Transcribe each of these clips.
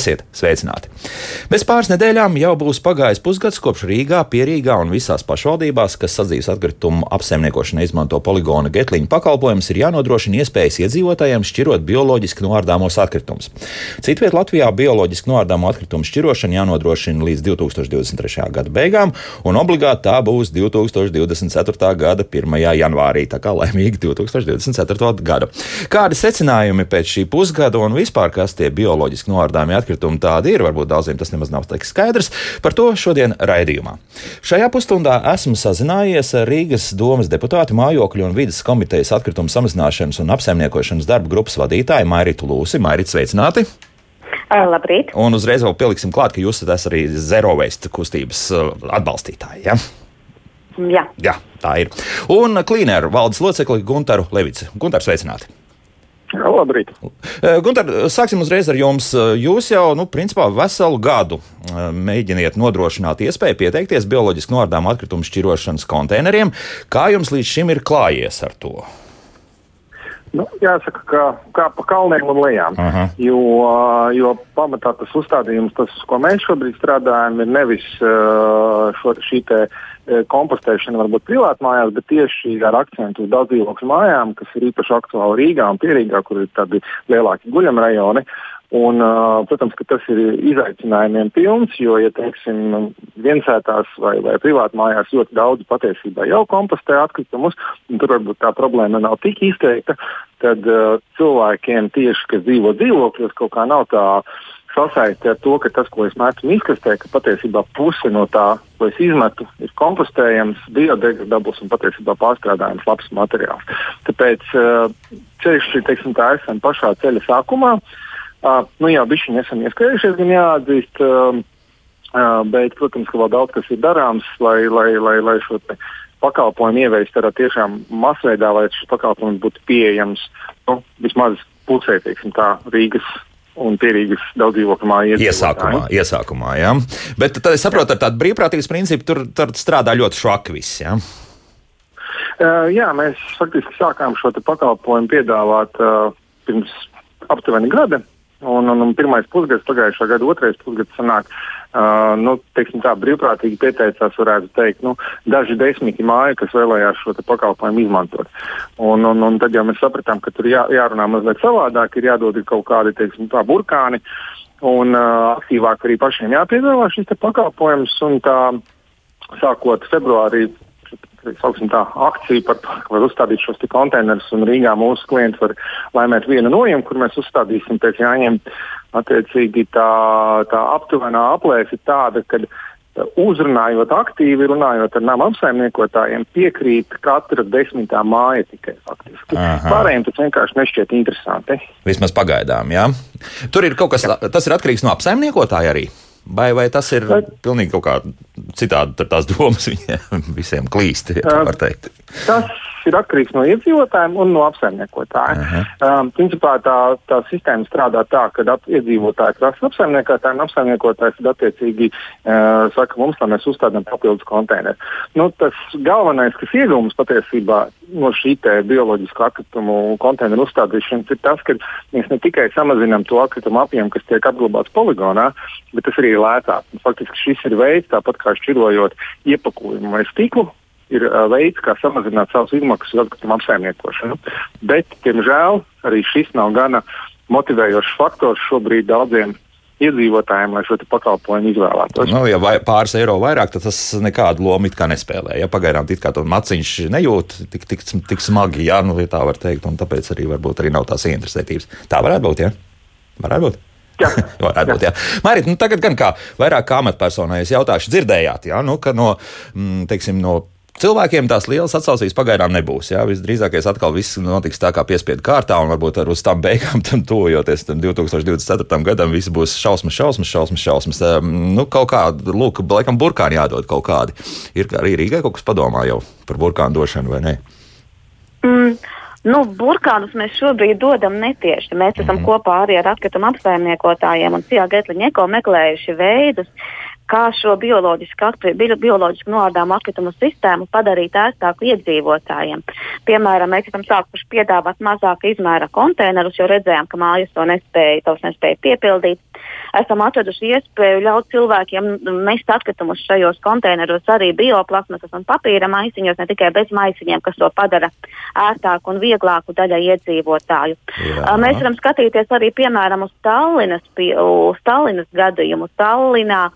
Esiet sveicināti! Bez pāris nedēļām jau būs pagājis pusgads kopš Rīgā, Pierīgā un visās pašvaldībās, kas sadzīves atkritumu apsaimniekošanai izmanto poligona getliņu pakalpojumus, ir jānodrošina iespējas iedzīvotājiem šķirot bioloģiski noārdāmos atkritumus. Citviet Latvijā bioloģiski noārdāmo atkritumu šķirošana jānodrošina līdz 2023. gada beigām, un obligāti tā būs 2024. gada 1. janvārī, tā kā laimīgi 2024. gada. Kādi secinājumi pēc šī pusgada un vispār kas tie bioloģiski noārdāmie atkritumi tādi ir. Varbūt daudziem tas nemaz nav tik skaidrs. Par to šodien raidījumā. Šajā pusstundā esmu sazinājies ar Rīgas domas deputātu mājokļu un vidas komitejas atkritumu samazināšanas un apsaimniekošanas darba grupas vadītāju Mairitu Lūsi. Mairit, sveicināti! Labrīt! Un uzreiz vēl pieliksim klāt, ka jūs esat arī Zero Waste kustības atbalstītāji. Ja? Jā. Jā, tā ir. Un klīneru valdes locekli Guntaru Levicu. Guntārs, sveicināti! Labrīt. Gunter, sāksim uzreiz ar jums. Jūs jau, nu, principā, veselu gadu mēģiniet nodrošināt iespēju pieteikties bioloģiski noārdām atkritumu šķirošanas konteineriem. Kā jums līdz šim ir klājies ar to? Nu, jāsaka, ka kā pa kalniem un lejām. Aha. Jo, jo pamatā tas uzstādījums, tas, ko mēs šobrīd strādājam, ir nevis šo, šī te kompostēšana varbūt privāti mājās, bet tieši ar akcentu uz daudz dzīvokļu mājām, kas ir īpaši aktuāli Rīgā un Pierīgā, kur ir tādi lielāki guļamrajoni. Un, uh, protams, ka tas ir izaicinājumiem pilns, jo, ja teiksim, viensētās vai, vai privāti mājās ļoti daudz patiesībā jau kompostē atkritumus, un tur varbūt tā problēma nav tik izteikta, tad uh, cilvēkiem tieši, kas dzīvo dzīvokļos, kaut kā nav tā sasaisti ar to, ka tas, ko es metu izkastē, ka patiesībā puse no tā, ko es izmetu, ir kompostējams, biodegradabls un patiesībā pārstrādājams labs materiāls. Tāpēc uh, ceļš, teiksim, tā esam pašā ceļa sākumā. Uh, nu jā, bišķiņi esam ieskrējušies, gan jāatzīst, uh, uh, bet, protams, ka vēl daudz kas ir darāms, lai, lai, lai, lai šo pakalpojumu ieviest tādā tiešām masveidā, lai šis pakalpojums būtu pieejams nu, vismaz pusē, teiksim tā, Rīgas un pierīgas daudz dzīvokļu māju iesākumā. iesākumā ja? Bet tad es saprotu, ar tādu brīvprātības principu tur, tur strādā ļoti švaki viss. Ja? Uh, jā, mēs faktiski sākām šo pakalpojumu piedāvāt uh, pirms aptuveni gada. Un, un, un pirmais pusgads, pagājušā gada otrais pusgads sanāk, uh, nu, teiksim tā, brīvprātīgi pieteicās, varētu teikt, nu, daži desmiti māju, kas vēlējās šo pakalpojumu izmantot. Un, un, un tad jau mēs sapratām, ka tur jā, jārunā mazliet savādāk, ir jādod ir kaut kādi, teiksim, tā burkāni, un uh, aktīvāk arī pašiem jāpiedāvā šis pakalpojums, un tā sākot februārī tā, akcija par to, ka var uzstādīt šos konteinerus. Rīgā mūsu klienti var laimēt vienu no viņiem, kur mēs uzstādīsim pēc jāņem. Attiecīgi tā, tā aptuvenā aplēse ir tāda, ka uzrunājot aktīvi, runājot ar nama apsaimniekotājiem, piekrīt katra desmitā māja tikai faktiski. Aha. Pārējiem tas vienkārši nešķiet interesanti. Vismaz pagaidām, jā. Tur ir kaut kas, jā. tas ir atkarīgs no apsaimniekotāja arī. Vai, vai tas ir vai, pilnīgi kaut kā citādi, tās domas viņiem visiem klīst, ja tā var teikt? Tas ir atkarīgs no iedzīvotājiem un no apsaimniekotājiem. Uh -huh. um, principā tā, tā sistēma strādā tā, ka iedzīvotāji prasa apsaimniekotājiem, apsaimniekotājs tad attiecīgi uh, saka mums, lai mēs uzstādām papildus konteineru. Nu, tas galvenais, kas iegūms patiesībā no šī bioloģisko atkritumu konteineru uzstādīšanas, ir tas, ka mēs ne tikai samazinām to atkritumu apjomu, kas tiek apglabāts poligonā, bet tas arī ir lētāk. Faktiski šis ir veids, tāpat kā šķirojot iepakojumu vai stiklu, ir uh, veids, kā samazināt savas izmaksas uz atkritumu apsaimniekošanu. Bet, diemžēl, arī šis nav gana motivējošs faktors šobrīd daudziem iedzīvotājiem, lai šo pakalpojumu izvēlētos. Nu, ja vai, pāris eiro vairāk, tad tas nekādu lomu nespēlē. Ja pagaidām tā kā maciņš nejūt tik, tik, tik smagi, ja nu, tā var teikt, un tāpēc arī varbūt arī nav tās interesētības. Tā varētu būt, ja? Varētu būt. Jā, varētu būt. Jā. Mārīt, nu, tagad gan kā vairāk kā amatpersonai es jautāšu, dzirdējāt, ja? nu, ka no, mm, teiksim, no Cilvēkiem tās lielas atsaucības pagaidām nebūs. Jā, visdrīzākais atkal viss notiks tā kā piespiedu kārtā, un varbūt ar uz tām beigām, tam tuvojoties tam 2024. gadam, viss būs šausmas, šausmas, šausmas. šausmas. Nu, kaut kāda, lūk, laikam, burkāni jādod kaut kādi. Ir arī Rīgai kaut kas padomā jau par burkānu došanu vai ne? Mm. Nu, burkānus mēs šobrīd dodam netieši. Mēs esam mm. kopā arī ar atkritumu apsaimniekotājiem un Cijā Getliņa Eko meklējuši veidus, kā šo bioloģiski, bioloģiski noārdāmu atkritumu sistēmu padarīt ērtāku iedzīvotājiem. Piemēram, mēs esam sākuši piedāvāt mazāka izmēra konteinerus, jo redzējām, ka mājas to nespēja, tos nespēja piepildīt. Esam atraduši iespēju ļaut cilvēkiem mest atkritumus šajos konteineros arī bioplasmasas un papīra maisiņos, ne tikai bez maisiņiem, kas to padara ērtāku un vieglāku daļai iedzīvotāju. Jā. Mēs varam skatīties arī piemēram uz Tallinas, uz Tallinas gadījumu. Tallinā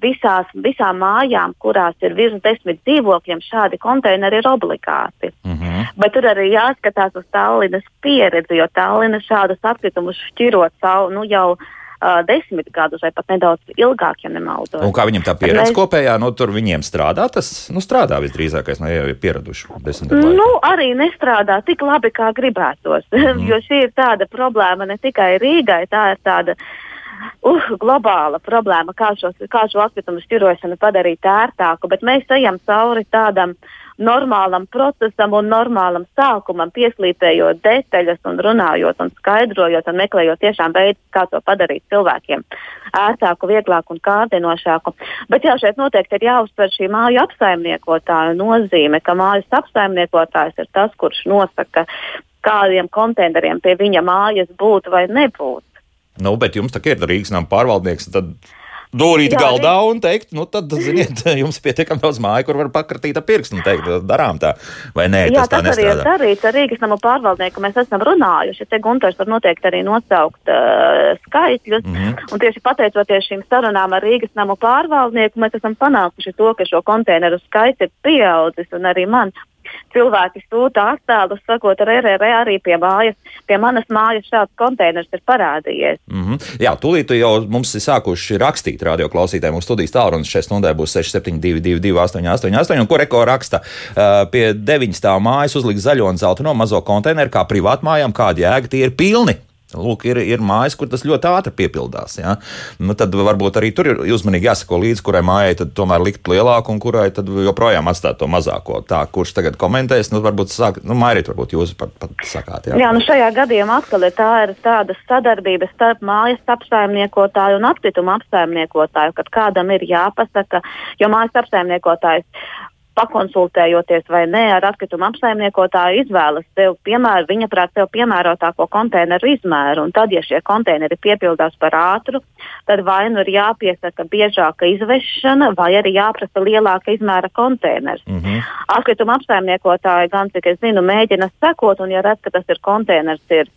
visās, visām mājām, kurās ir virs desmit dzīvokļiem, šādi konteineri ir obligāti. Mm -hmm. Bet tur arī jāskatās uz Tallinas pieredzi, jo Tallina šādus atkritumus šķirot savu nu, jau uh, desmit gadus vai pat nedaudz ilgāk, ja nemaldos. Un kā viņam tā pieredze mēs... kopējā, nu tur viņiem strādā, tas nu, strādā visdrīzākais, nu jau ir pieraduši desmit gadus. Nu, arī nestrādā tik labi, kā gribētos, mm. jo šī ir tāda problēma ne tikai Rīgai, tā ir tāda uh, globāla problēma, kā, šos, kā šo atkritumu šķirošanu padarīt ērtāku, bet mēs ejam cauri tādam normālam procesam un normālam sākumam, pieslīpējot detaļas un runājot un skaidrojot un meklējot tiešām veidus, kā to padarīt cilvēkiem ērtāku, vieglāku un kārdinošāku. Bet jā, šeit noteikti ir jāuzsver šī māju apsaimniekotāja nozīme, ka mājas apsaimniekotājs ir tas, kurš nosaka, kādiem konteineriem pie viņa mājas būt vai nebūt. Nu, bet jums tā ir Rīgas nama pārvaldnieks. Tad... Dūrīt galdā un teikt, nu, tad, ziniet, jums ir pietiekami daudz māju, kur var pakratīt ar pirkstu un teikt, darām tā, vai nē, Jā, tas tā nestrādā. Tas arī ir darīts ar Rīgas namu pārvaldnieku. Mēs esam runājuši, te Gunters var noteikti arī nosaukt uh, skaitļus, mm -hmm. un tieši pateicoties šīm sarunām ar Rīgas namu pārvaldnieku, mēs esam panākuši to, ka šo konteineru skaits ir pieaudzis, un arī man cilvēki sūta attēlus, sakot, ar RRE arī pie mājas, pie manas mājas šāds konteiners ir parādījies. Mm -hmm. Jā, tūlīt jau mums ir sākuši rakstīt radioklausītājiem. Mūsu studijas tālrunis šajā stundē būs 6722, 888, un ko reko raksta uh, pie 9 stāvu mājas uzlikt zaļo un zelta no mazo konteineru kā privātmājām, kāda jēga tie ir pilni. Lūk, ir, ir mājas, kur tas ļoti ātri piepildās. Ja? Nu, tad varbūt arī tur ir uzmanīgi jāsako līdzi, kurai mājai tomēr likt lielāku un kurai joprojām atstāt to mazāko. Tā, kurš tagad komentēs, nu, varbūt sāk, nu, Mairīt, varbūt jūs pat, pat sakāt. Jā. jā, nu šajā gadījumā atkal ir tā ir tāda sadarbība starp mājas apsaimniekotāju un atkritumu apsaimniekotāju, kad kādam ir jāpasaka, jo mājas apsaimniekotājs pakonsultējoties vai nē ar atkritumu apsaimniekotāju, izvēlas sev, piemēr, viņa prāt, sev piemērotāko konteineru izmēru. Un tad, ja šie konteineri piepildās par ātru, tad vai nu ir jāpiesaka biežāka izvešana, vai arī jāprasa lielāka izmēra konteiners. Mm -hmm. Atkrituma apsaimniekotāji, gan cik es zinu, mēģina sekot, un ja redz, ka tas ir konteiners, ir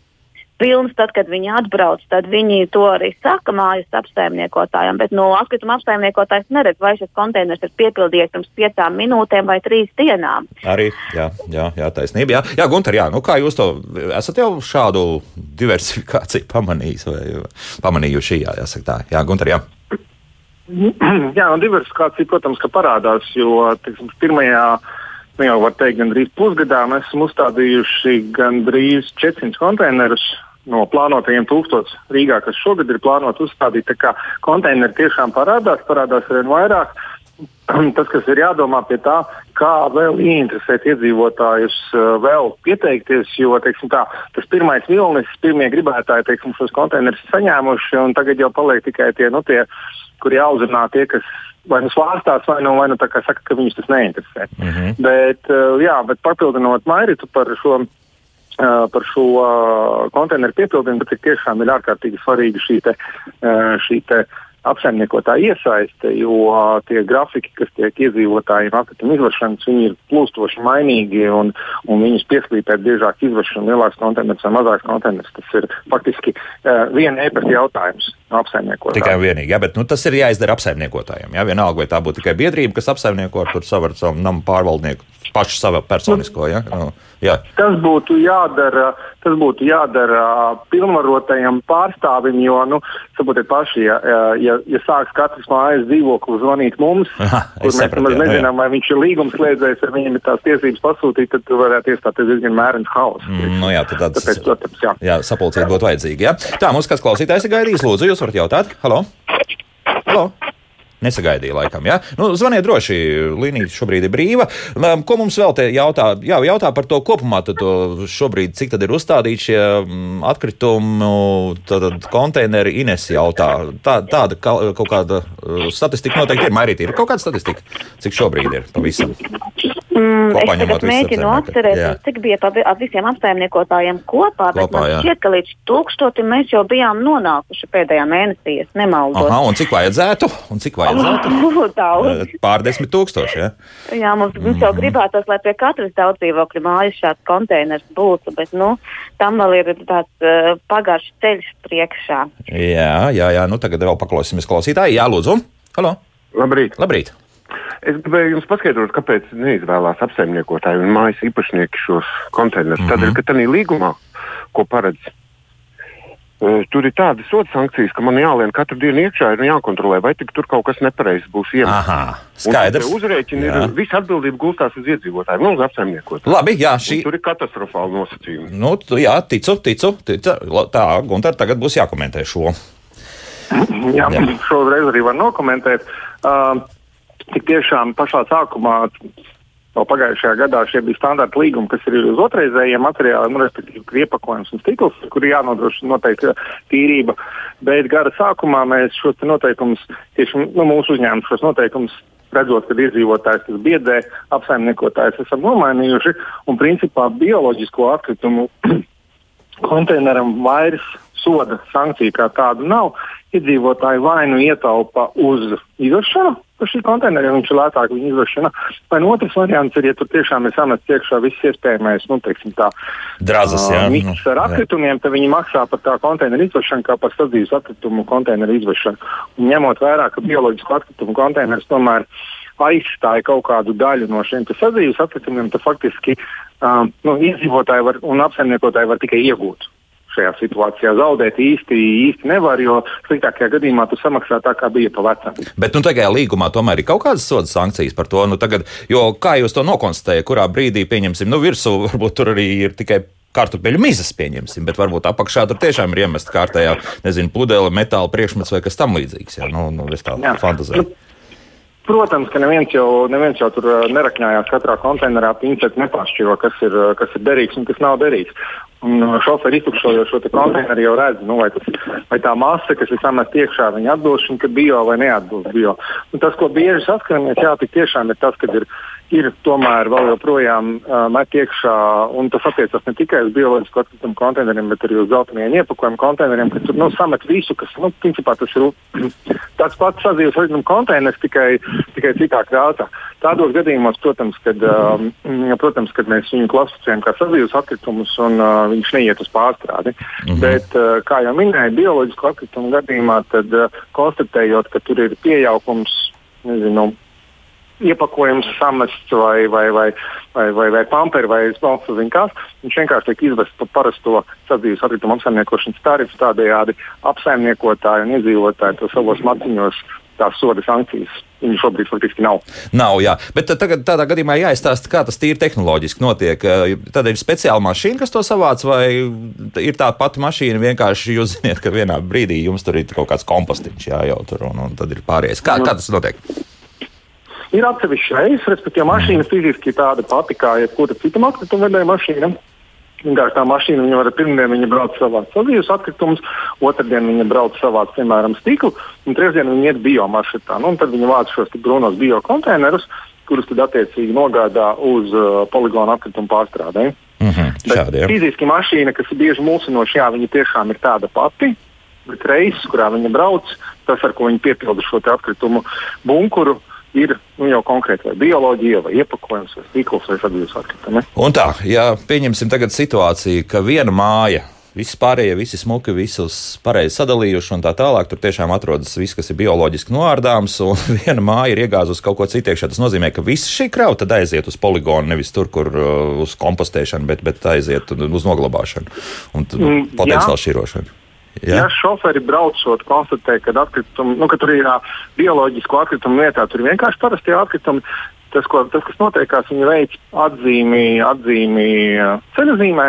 pilns, tad, kad viņi atbrauc, tad viņi to arī saka mājas apsaimniekotājiem. Bet no atkrituma apsaimniekotājs neredz, vai šis konteiners ir piepildījies pirms piecām minūtēm vai trīs dienām. Arī, jā, jā, jā taisnība. Jā, jā Gunter, jā, nu kā jūs to esat jau šādu diversifikāciju pamanījis vai pamanījuši? Jā, jāsaka tā. Jā, Gunter, jā. Jā, no diversifikācija, protams, ka parādās, jo tiksim, pirmajā nu jau var teikt, gandrīz pusgadā mēs esam uzstādījuši gandrīz 400 konteinerus no plānotajiem tūkstošiem Rīgā, kas šogad ir plānoti uzstādīt. Tā kā konteineri tiešām parādās, parādās arvien vairāk. Tas, kas ir jādomā pie tā, kā vēl ieinteresēt iedzīvotājus, eh, vēl pieteikties, jo tā, tas pirmais vilnis, pirmie gribētāji teiksim, šos konteinerus saņēmuši, un tagad jau paliek tikai tie, nu, tie kuri jāuzrunā tie, kas vai nu svārstās, vai nu, vai nu tā kā saka, ka viņus tas neinteresē. Mm -hmm. Bet, uh, jā, bet papildinot Mairitu par šo. Uh, par šo uh, konteineru piepildījumu, bet tiešām ir ārkārtīgi svarīga šī, te, šī te, uh, apsaimniekotāja iesaiste, jo tie grafiki, kas tiek iedzīvotājiem atkrituma izvešanas, viņi ir plūstoši mainīgi un, un viņus pieslīpēt biežāk izvešana lielāks konteiners vai mazāks konteiners. Tas ir faktiski uh, viena e-pasta jautājums apsaimniekotājiem. Tikai vienīgi, jā, bet nu, tas ir jāizdara apsaimniekotājiem. Jā, vienalga, vai tā būtu tikai biedrība, kas apsaimnieko ar savu namu pārvaldnieku pašu savu personisko. Ja? Nu, jā. Tas būtu jādara, tas būtu jādara pilnvarotajam pārstāvim, jo, nu, saprotiet paši, ja, ja, ja sāks katrs mājas dzīvoklis zvanīt mums, Aha, kur mēs nemaz nezinām, jā. vai viņš ir līgumslēdzējs, vai viņam ir tās tiesības pasūtīt, tad varētu iestāties diezgan mērens hauss. Mm, nu jā, tad tāds, Tāpēc, protams, jā. Jā, sapulcīt būtu vajadzīgi. Ja? Tā, mums kāds klausītājs ir gaidījis, lūdzu, jūs varat jautāt. Halo! Halo! Nesagaidīja laikam. Ja? Nu, zvaniet droši, līnija šobrīd ir brīva. Ko mums vēl te jautā? Jā, jautā par to kopumā, tad to šobrīd, cik tad ir uzstādīti šie mm, atkritumu konteineri. Ines jautā, tā, tāda kaut kāda uh, statistika noteikti ir. Mairīt, ir kaut kāda statistika, cik šobrīd ir pavisam. Mm, es tagad mēģinu atcerēties, cik bija pa visiem apsaimniekotājiem kopā, bet kopā, man šķiet, ka līdz tūkstotim mēs jau bijām nonākuši pēdējā mēnesī, es nemaldos. Aha, un cik vajadzētu? Un cik vajadzētu? Daudz. Eh, pār desmit tūkstoši, ja? Jā, mums, mums jau mhm. gribētos, lai pie katras daudz dzīvokļu mājas šāds konteiners būtu, bet, nu, tam vēl ir tāds uh, pagaršs ceļš priekšā. Jā, jā, jā, nu tagad vēl paklausīsimies klausītāji. Jā, lūdzu. Halo. Labrīt. Labrīt. Es gribēju jums paskaidrot, kāpēc neizvēlās apsaimniekotāji un mājas īpašnieki šos konteinerus. Mm -hmm. Tādēļ, ka tādā līgumā, ko paredz, uh, tur ir tādas soda sankcijas, ka man jālien katru dienu iekšā un jākontrolē, vai tur kaut kas nepareizs būs iemests. Aha, skaidrs. Uzrēķini ir visa atbildība gulstās uz iedzīvotājiem, nu, uz apsaimniekotājiem. Labi, jā, šī. Un tur ir katastrofāli nosacījumi. Nu, jā, ticu, ticu. ticu. Tā, Gunter, tagad būs jākomentē šo. Jā, jā. šoreiz arī var nokomentēt. Uh, tik tiešām pašā sākumā, vēl pagājušajā gadā, šie bija standarta līgumi, kas ir uz otrreizējiem materiāliem, nu, respektīvi, iepakojums un stikls, kur jānodrošina noteikti tīrība. Bet gara sākumā mēs šos noteikumus, tieši nu, mūsu uzņēmums šos noteikumus redzot, ka iedzīvotājs tas biedē, apsaimniekotājs esam nomainījuši, un principā bioloģisko atkritumu konteineram vairs soda sankcija kā tādu nav. Iedzīvotāji vai nu ietaupa uz izvešanu, par šī konteineru, viņš ir lētāk viņa izvešana. Vai nu otrs variants ir, ja tur tiešām ir samests iekšā viss iespējamais, nu, teiksim tā, Drazas, jā. miks ar atkritumiem, tad viņi maksā par tā konteineru izvešanu kā par sadzīves atkritumu konteineru izvešanu. Un ņemot vērā, ka bioloģisku atkritumu konteinerus tomēr aizstāja kaut kādu daļu no šiem sadzīves atkritumiem, tad faktiski uh, nu, iedzīvotāji var, un apsaimniekotāji var tikai iegūt šajā situācijā. Zaudēt īsti, īsti nevar, jo sliktākajā gadījumā tu samaksā tā, kā bija pa vecam. Bet nu, tagad līgumā tomēr ir kaut kādas soda sankcijas par to. Nu, tagad, jo kā jūs to nokonstatējat, kurā brīdī pieņemsim, nu virsū varbūt tur arī ir tikai kartupeļu mizas, pieņemsim, bet varbūt apakšā tur tiešām ir iemesta kārtējā, nezinu, pudele, metāla priekšmets vai kas tam līdzīgs. Jā, nu, nu, es tā fantazēju. Nu, Protams, ka neviens jau, neviens jau tur nerakņājās katrā konteinerā, pincēt nepāršķiro, kas ir, kas ir derīgs un kas nav derīgs. Un šoferi iztukšojot šo konteineru jau redz, nu, vai, vai tā masa, kas ir samest iekšā, viņa atbilst šim bio vai neatbilst bio. Un tas, ko bieži saskaramies, jā, tik tiešām ir tas, ka ir ir tomēr vēl joprojām uh, met iekšā, un tas attiecas ne tikai uz bioloģisku atkritumu konteineriem, bet arī uz zeltainiem iepakojumu konteineriem, kas tur nu, samet visu, kas, nu, principā tas ir tāds pats sadzīves atkritumu konteiners, tikai, tikai citā krāsā. Tādos gadījumos, protams, kad, uh, protams, kad mēs viņu klasificējam kā sadzīves atkritumus, un uh, viņš neiet uz pārstrādi. Mm -hmm. Bet, uh, kā jau minēju, bioloģisku atkritumu gadījumā, tad uh, konstatējot, ka tur ir pieaugums, nezinu, iepakojums samests vai, vai, vai, vai, vai, vai pamperi vai uz kas. Viņš vienkārši tiek izvests pa parasto sadzīves atkritumu apsaimniekošanas tarifu. Tādējādi apsaimniekotāji un iedzīvotāji to savos maciņos tās soda sankcijas. Viņu šobrīd faktiski nav. Nav, jā. Bet tagad tādā gadījumā jāizstāsta, kā tas tīri tehnoloģiski notiek. Tad ir speciāla mašīna, kas to savāc, vai ir tā pati mašīna vienkārši jūs zināt, ka vienā brīdī jums tur ir kaut kāds kompostiņš jājautur un, un tad ir pārējais. Kā, kā tas notiek? Ir atsevišķi reizes, respektīvi, mašīna fiziski tāda pati kā jebkura cita atkrituma vedēja mašīna. Vienkārši tā mašīna, viņa var pirmdien viņa brauc savāc sadzīves atkritumus, otrdien viņa brauc savāc, piemēram, stiklu, un trešdien viņa iet biomaršrutā. Nu, tad viņa vāc šos brūnos biokonteinerus, kurus tad attiecīgi nogādā uz uh, poligonu atkritumu pārstrādē. Mm -hmm, šādi. Fiziski mašīna, kas ir bieži mulsinoša, jā, viņa tiešām ir tāda pati, bet reizes, kurā viņa brauc, tas, ar ko viņa piepilda šo atkritumu bunkuru, uh, ir nu, jau konkrēti vai bioloģija, vai iepakojums, vai stīkls, vai sadarbības atkritumi. Un tā, ja pieņemsim tagad situāciju, ka viena māja. Visi pārējie, visi smuki, visus pareizi sadalījuši, un tā tālāk. Tur tiešām atrodas viss, kas ir bioloģiski noārdāms, un viena māja ir iegāzusi kaut ko citu iekšā. Tas nozīmē, ka visa šī krauja tad aiziet uz poligonu, nevis tur, kur uh, uz kompostēšanu, bet, bet aiziet uz noglabāšanu un mm, potenciāli šķirošanu. Ja, ja šoferi braucot, konstatē, ka, atkritumi, nu, ka tur ir bioloģisko atkritumu vietā, tur ir vienkārši parasti atkritumi. Tas, ko, tas kas notiekās, viņi veic atzīmi, atzīmi ceļzīmē.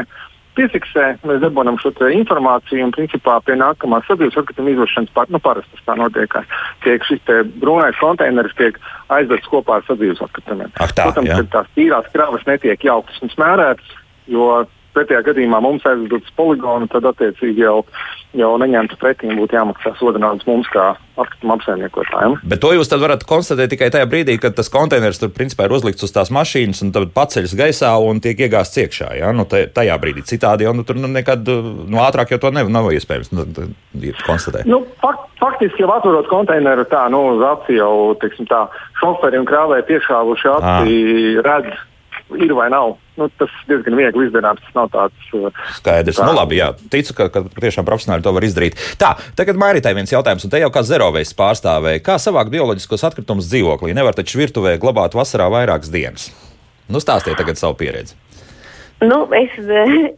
piefiksē, mēs dabūjam šo informāciju un principā pie nākamās sadzīves atkrituma izvešanas par, nu, parasti tā notiek. Tiek šis brūnais konteineris tiek aizvests kopā ar sadzīves atkritumiem. Protams, ka tās tīrās kravas netiek jauktas un smērētas, jo pretējā gadījumā mums aizdodas poligonu, tad attiecīgi jau, jau neņemtu pretī būtu jāmaksā soda naudas mums kā atkrituma apsaimniekotājiem. Bet to jūs varat konstatēt tikai tajā brīdī, kad tas konteiners tur principā ir uzlikts uz tās mašīnas un tad paceļas gaisā un tiek iegāzts iekšā. Ja? Nu, tajā brīdī citādi jau nu, tur nu, nekad nu, ātrāk jau to nev, nav iespējams nu, konstatēt. Nu, fakt, faktiski jau atverot konteineru tā, nu, uz aci jau, teiksim tā, šoferi un krāvēji piešāvuši aci redz ir vai nav. Nu, tas diezgan viegli izdarāms. Tas nav tāds uh, skaidrs. Tā. Nu, labi, jā, ticu, ka, ka tiešām profesionāli to var izdarīt. Tā, tagad Mairitai viens jautājums, un te jau kā zerovejas pārstāvēja. Kā savākt bioloģiskos atkritumus dzīvoklī? Nevar taču virtuvē glabāt vasarā vairākas dienas. Nu, stāstiet tagad savu pieredzi. Nu, es,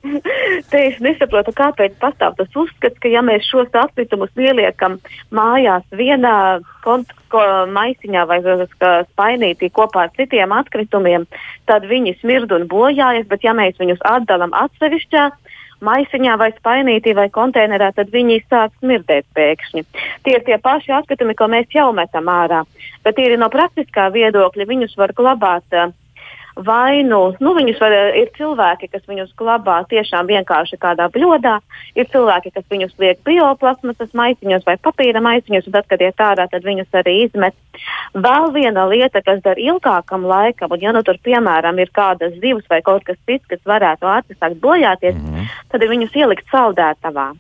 es nesaprotu, kāpēc pastāv tas uzskats, ka ja mēs šos atkritumus ieliekam mājās vienā kont, ko, maisiņā vai spainītī kopā ar citiem atkritumiem, tad viņi smird un bojājas, bet ja mēs viņus atdalām atsevišķā maisiņā vai spainītī vai konteinerā, tad viņi sāk smirdēt pēkšņi. Tie ir tie paši atkritumi, ko mēs jau metam ārā, bet tīri no praktiskā viedokļa viņus var glabāt. Uh, vai nu, nu viņus var, ir cilvēki, kas viņus glabā tiešām vienkārši kādā bļodā, ir cilvēki, kas viņus liek bioplasmasas maisiņos vai papīra maisiņos, un tad, kad iet ārā, tad viņus arī izmet. Vēl viena lieta, kas dar ilgākam laikam, un ja nu tur piemēram ir kādas zivs vai kaut kas cits, kas varētu ātri sākt bojāties, mm -hmm. tad ir viņus ielikt saldētavā.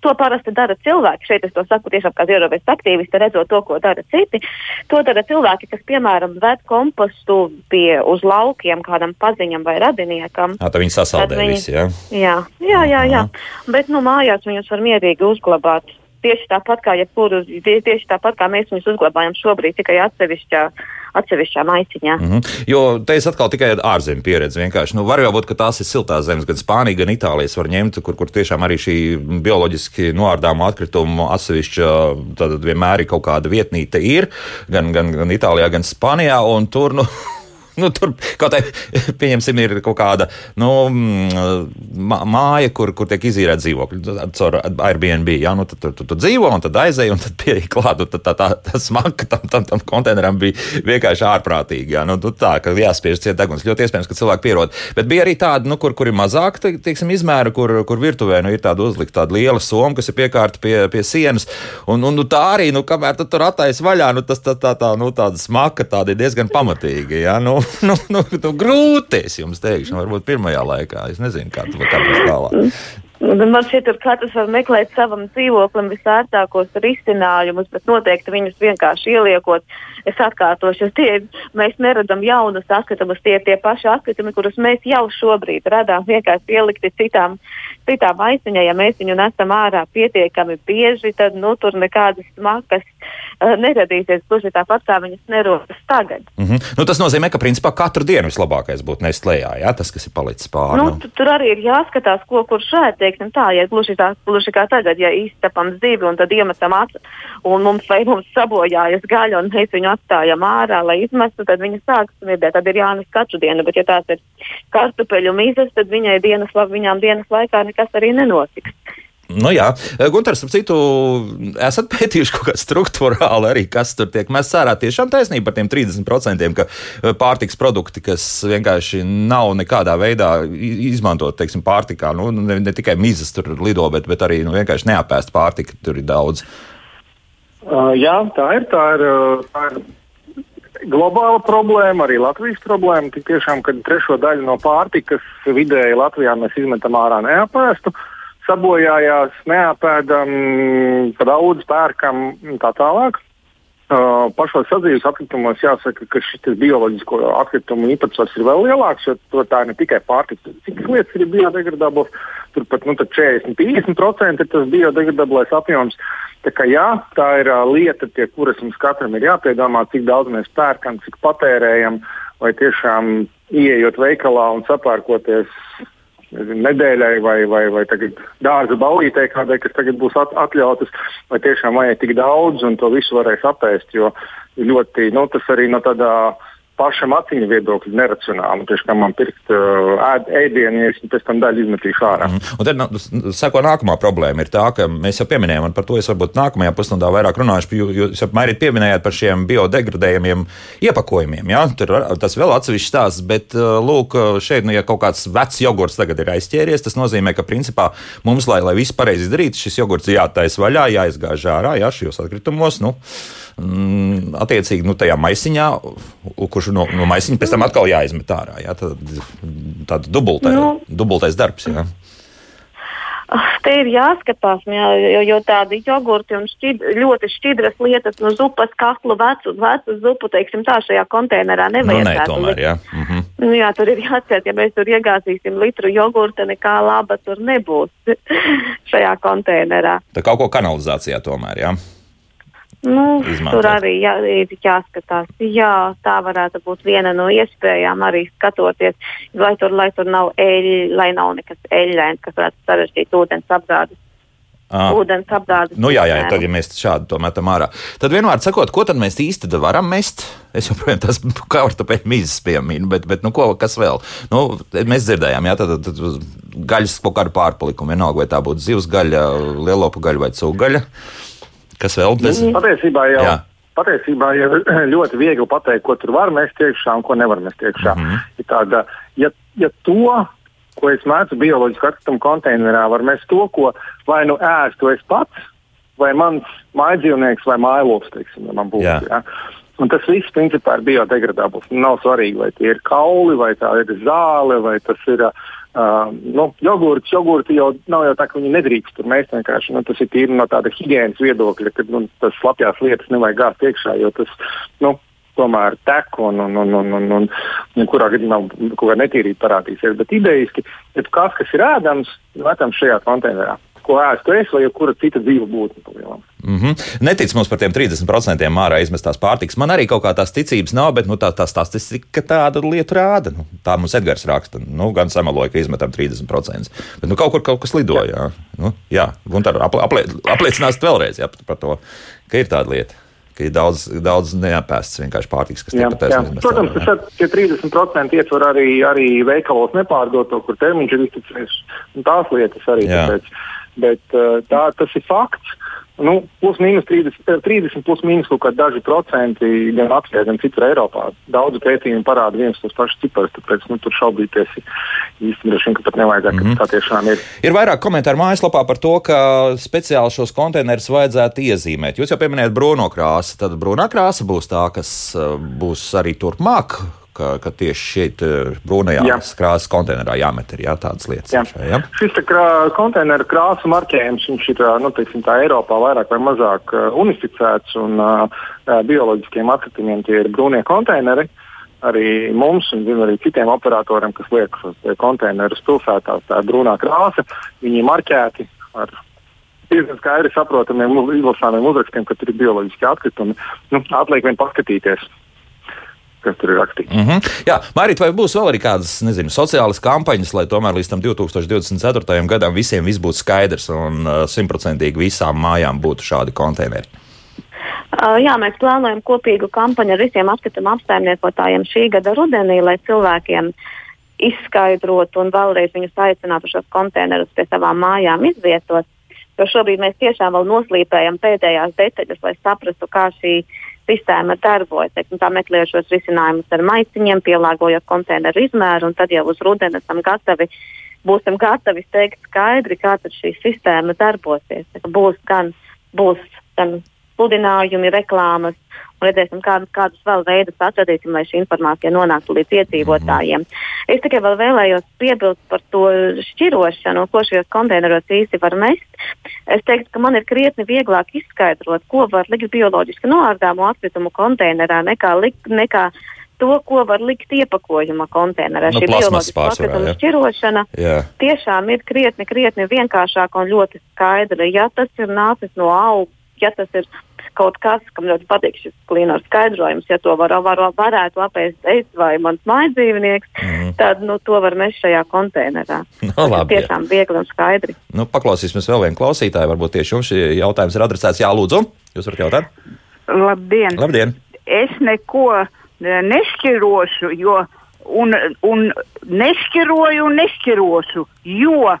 To parasti dara cilvēki. Šeit es to saku tiešām kā ziedoties aktīvisti, redzot to, ko dara citi. To dara cilvēki, kas, piemēram, ved kompostu pie, uz laukiem kādam paziņam vai radiniekam. Tā viņi sasaldē viņi, visi, ja? jā? Jā, jā, jā. Aha. Bet nu, mājās viņus var mierīgi uzglabāt. Tieši tāpat kā jebkuru, tieši tāpat kā mēs viņus uzglabājam šobrīd tikai atsevišķā atsevišķā maisiņā. Mm -hmm. Jo te es atkal tikai ārzemju pieredzi. Vienkārši nu, var jau būt, ka tās ir siltās zemes, gan Spānija, gan Itālijas var ņemt, kur, kur tiešām arī šī bioloģiski noārdāma atkrituma atsevišķa vienmēr ir kaut kāda vietnīte ir, gan, gan, gan Itālijā, gan Spānijā. Tur, nu, nu, tur kaut kā, pieņemsim, ir kaut kāda nu, māja, kur, kur tiek izīrēta dzīvokļi caur Airbnb. Ja? Nu, tad, tur, tur, tur dzīvo, un tad aizēja, un tad pieeja klāt. Tā, tā, tā, tā smaka tam, tam, tam konteineram bija vienkārši ārprātīgi. Ja? Nu, nu, tā, ka jāspiež ciet deguns. Ļoti iespējams, ka cilvēki pierod. Bet bija arī tādi, nu, kur, kur ir mazāk, teiksim, izmēra, kur, kur virtuvē nu, ir tāda uzlikta tāda liela soma, kas ir piekārta pie, pie sienas. Un, un nu, tā arī, nu, kamēr tur attaisa vaļā, nu, tas tā, tā, tā, nu, tāda smaka tāda ir diezgan pamatīga. Ja? Nu, nu, nu, nu, grūti, es jums teikšu, varbūt pirmajā laikā. Es nezinu, kā tas tālāk. Man šķiet, ka katrs var meklēt savam dzīvoklim visērtākos risinājumus, bet noteikti viņus vienkārši ieliekot. Es atkārtošu, tie, mēs neredzam jaunus atkritumus, tie ir tie paši atkritumi, kurus mēs jau šobrīd radām, vienkārši ielikti citām, citām maisiņā. Ja mēs viņu nesam ārā pietiekami bieži, tad nu, tur nekādas smakas uh, neradīsies. Gluži tāpat kā viņas nerodas tagad. Mm -hmm. nu, tas nozīmē, ka principā katru dienu vislabākais būtu nest lejā, jā, tas, kas ir palicis pāri. Nu, nu. Tur arī ir jāskatās, ko kurš ēd teiksim tā, ja gluži, tā, gluži kā tagad, ja izcepam zivi un tad iemetam acu, un mums vai mums sabojājas gaļa, un mēs viņu atstājam ārā, lai izmestu, tad viņa sāks smirdēt. Tad ir jānes katru dienu, bet ja tās ir kartupeļu mīzes, tad viņai dienas, viņām dienas laikā nekas arī nenotiks. Nu, jā, Gunārs, ap citu, esat pētījuši kaut kādā struktūrāli arī, kas tur tiek mests ārā. Tiešām taisnība par tiem 30%, ka e, pārtiks produkti, kas vienkārši nav nekādā veidā izmantot, teiksim, pārtikā, nu, ne, ne tikai mizas tur lido, bet, bet arī nu, vienkārši neapēst pārtika, tur ir daudz. Uh, jā, tā ir. Tā ir, tā ir globāla problēma, arī Latvijas problēma. Tik tiešām, kad trešo daļu no pārtikas vidēji Latvijā mēs izmetam ārā neapēstu. Uh, sabojājās, neapēdam, daudz pērkam un tā tālāk. Uh, pašos sadzīves atkritumos jāsaka, ka šis bioloģisko atkritumu īpatsvars ir vēl lielāks, jo tā ir ne tikai pārtika, citas lietas ir biodegradablas. Turpat nu, 40-50% ir tas biodegradablais apjoms. Tā, kā, jā, tā ir uh, lieta, pie kuras mums katram ir jāpiedomā, cik daudz mēs pērkam, cik patērējam, vai tiešām ieejot veikalā un sapērkoties nedēļai vai, vai, vai dārza ballītei, kādai, kas tagad būs at, atļautas, vai tiešām vajag tik daudz un to visu varēs apēst. Jo ļoti, nu, tas arī no tādā pašam atziņu viedokļu neracionāli. Tieši kā man pirkt ēd, ēdienu, ja es pēc tam daļu izmetīšu ārā. Mm. Un tad nu, seko nākamā problēma ir tā, ka mēs jau pieminējām, un par to es varbūt nākamajā pusstundā vairāk runāšu, jo jūs apmēram pieminējāt par šiem biodegradējumiem iepakojumiem. Ja? Tur tas vēl atsevišķs stāsts, bet lūk, šeit, nu, ja kaut kāds vecs jogurts tagad ir aizķēries, tas nozīmē, ka principā mums, lai, lai viss pareizi izdarītu, šis jogurts jātaisa vaļā, jāizgāž ārā, jā, šajos atkritumos. Nu, mm, attiecīgi nu, tajā maisiņā, kurš no, no maisiņa pēc tam atkal jāizmet ārā. Jā, tad, tāda dubultai, nu, dubultais darbs. Jā. Te ir jāskatās, jā, jo, jo tādi jogurti un šķid, ļoti šķidras lietas, no zupas kaklu, vecu, vecu zupu, teiksim, tā šajā konteinerā nevajag. Nu, nē, tomēr, jā. Mm -hmm. nu, jā, tur ir jāatcerās, ja mēs tur iegāzīsim litru jogurta, nekā laba tur nebūs šajā konteinerā. Tā kaut ko kanalizācijā tomēr, jā. Nu, izmantot. tur arī jā, ir jāskatās. Jā, tā varētu būt viena no iespējām arī skatoties, lai tur, lai tur nav eļļa, lai nav nekas eļļains, kas varētu sarežģīt ūdens apgādes. Ah. Ūdens apgādes. Nu, jā, jā, tad, ja mēs šādi to metam ārā, tad vienmēr sakot, ko tad mēs īsti varam mest? Es joprojām tās kartupeļu mizas piemīnu, bet, bet nu, ko, kas vēl? Nu, mēs dzirdējām, jā, tad, tad, tad gaļas kaut kādu pārpalikumu, vienalga, vai tā būtu zivs gaļa, lielopu gaļa vai cūgaļa. Kas vēl? Bez... Nu, patiesībā jau. Jā. Patiesībā jau ļoti viegli pateikt, ko tur var mest iekšā un ko nevar mest iekšā. Mm -hmm. ja, tāda, ja, ja to, ko es mēdzu bioloģiski atkritumu konteinerā, var mest to, ko vai nu ēstu es pats, vai mans mājdzīvnieks vai mājlops, teiksim, ja man būtu. Jā. Ja. Un tas viss principā ir biodegradabls. Nav svarīgi, vai tie ir kauli, vai tā ir zāle, vai tas ir uh, Uh, nu, jogurts, jogurti jau nav jau tā, ka viņi nedrīkst tur mēst vienkārši. Nu, tas ir tīri no tāda higiēnas viedokļa, ka nu, tas slapjās lietas nevajag gāzt iekšā, jo tas nu, tomēr tek un, un, un, un, un, un, un kurā gadījumā kaut kā netīrīt parādīsies. Bet idejiski, ja kas, kas ir ēdams, metam šajā konteinerā ko ēstu es vai kura cita dzīva būtne. Mm -hmm. Netic mums par tiem 30% ārā izmestās pārtikas. Man arī kaut kā tās ticības nav, bet nu, tā, tā statistika tāda lieta rāda. Nu, tā mums Edgars raksta. Nu, gan samaloja, ka izmetam 30%. Bet nu, kaut kur kaut kas lidoja. Jā, nu, jā. un tad aplie, aplie, apliecināsiet vēlreiz jā, par to, ka ir tāda lieta ka ir daudz, daudz neapēsts vienkārši pārtiks, kas tiek patērēts. Protams, ka šie 30% ietver arī, arī veikalos nepārdoto, kur termiņš ir izticējis, un tās lietas arī. Tāpēc, bet uh, tā, tas ir fakts. Nu, plus mīnus 30, 30 eh, plus mīnus kaut kādi daži procenti gan Latvijā, gan citur Eiropā. Daudzu pētījumu parāda viens tos pašus ciparus, tāpēc nu, tur šaubīties īsti droši vien, ka pat nevajadzētu, mm -hmm. ka tā tiešām ir. Ir vairāk komentāru mājaslapā par to, ka speciāli šos konteinerus vajadzētu iezīmēt. Jūs jau pieminējat brūno krāsu, tad brūnā krāsa būs tā, kas eh, būs arī turpmāk ka, ka tieši šeit eh, brūnajā jā. krāsas konteinerā jāmet ir jā, tādas lietas. Jā. Šai, ja? Šis krā, konteineru krāsu marķējums ir nu, teiksim, Eiropā vairāk vai mazāk uh, unificēts un uh, bioloģiskiem atkritumiem tie ir brūnie konteineri. Arī mums un arī citiem operatoriem, kas liek šos konteinerus pilsētās, tā ir brūnā krāsa, viņi ir marķēti ar diezgan skaidri saprotamiem, izlasāmiem uzrakstiem, ka tur ir bioloģiski atkritumi. Nu, atliek vien paskatīties, kas tur ir rakstīts. Mm -hmm. Jā, Mārīt, vai būs vēl arī kādas, nezinu, sociālas kampaņas, lai tomēr līdz tam 2024. gadam visiem viss būtu skaidrs un uh, simtprocentīgi uh, visām mājām būtu šādi konteineri? Uh, jā, mēs plānojam kopīgu kampaņu ar visiem atkritumu apsaimniekotājiem šī gada rudenī, lai cilvēkiem izskaidrotu un vēlreiz viņus aicinātu šos konteinerus pie savām mājām izvietot. Jo šobrīd mēs tiešām vēl noslīpējam pēdējās detaļas, lai saprastu, kā šī sistēma darbojas. Teiksim, tā meklējot šos risinājumus ar maisiņiem, pielāgojot konteineru izmēru, un tad jau uz rudeni esam gatavi. Būsim gatavi teikt skaidri, kā šī sistēma darbosies. Būs gan, būs gan sludinājumi, reklāmas, redzēsim, kā, kādus vēl veidus atradīsim, lai šī informācija nonāktu līdz iedzīvotājiem. Mm. Es tikai vēl vēlējos piebilst par to šķirošanu, ko šajos konteineros īsti var mest. Es teiktu, ka man ir krietni vieglāk izskaidrot, ko var likt bioloģiski noārdāmu atkritumu konteinerā, nekā, likt, nekā to, ko var likt iepakojuma konteinerā. Nu, Šī bioloģiskā atkrituma šķirošana jā. tiešām ir krietni, krietni vienkāršāka un ļoti skaidra. Ja tas ir nācis no auga, ja tas ir kaut kas, kam ļoti patīk šis klīnors skaidrojums, ja to var, var, varētu apēst es vai mans mājdzīvnieks, mm. tad nu, to var mest šajā konteinerā. No, nu, labi, tiešām jā. viegli un skaidri. Nu, paklausīsimies vēl vienu klausītāju, varbūt tieši jums šī jautājums ir adresēts. Jā, lūdzu, jūs varat jautāt? Labdien! Labdien. Es neko nešķirošu, jo un, un nešķiroju un nešķirošu, jo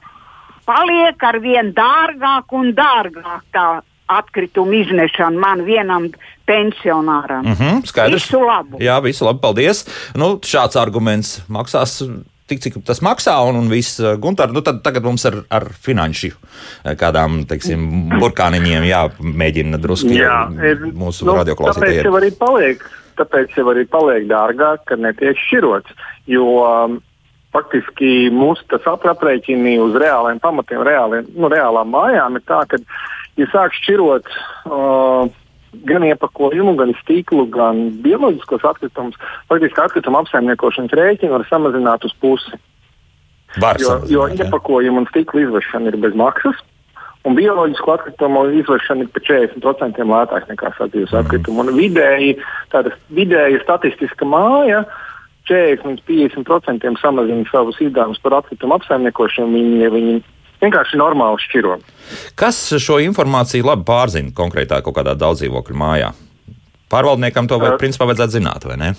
paliek ar vien dārgāk un dārgāk tā atkritumu iznešana man vienam pensionāram. Mm -hmm, skaidrs. Visu labu. Jā, visu labu, paldies. Nu, šāds arguments maksās tik, cik tas maksā, un, un viss, Gunter, nu tad tagad mums ar, ar finanšu kādām, teiksim, burkāniņiem jāmēģina drusku Jā, ir, mūsu nu, radioklausītājiem. Tāpēc jau arī paliek, tāpēc jau arī paliek dārgāk, ka netiek šķirots, jo um, faktiski mūsu tas aprēķini uz reāliem pamatiem, reāliem, nu, reālām mājām ir tā, ka ja sāk šķirot uh, gan iepakojumu, gan stīklu, gan bioloģiskos atkritumus, faktiski atkrituma apsaimniekošanas rēķinu var samazināt uz pusi. Var jo, jo iepakojumu un stikla izvešana ir bez maksas. Un bioloģisko atkritumu izvešana ir par 40% lētāk nekā sadzīves mm. atkritumu. Un vidēji, tāda vidēja statistiska māja 40 līdz 50% samazina savus izdevumus par atkritumu apsaimniekošanu. Ja viņi vienkārši normāli šķiro. Kas šo informāciju labi pārzina konkrētā kaut kādā daudzdzīvokļu mājā? Pārvaldniekam to vai, Uh, principā vajadzētu zināt, vai ne?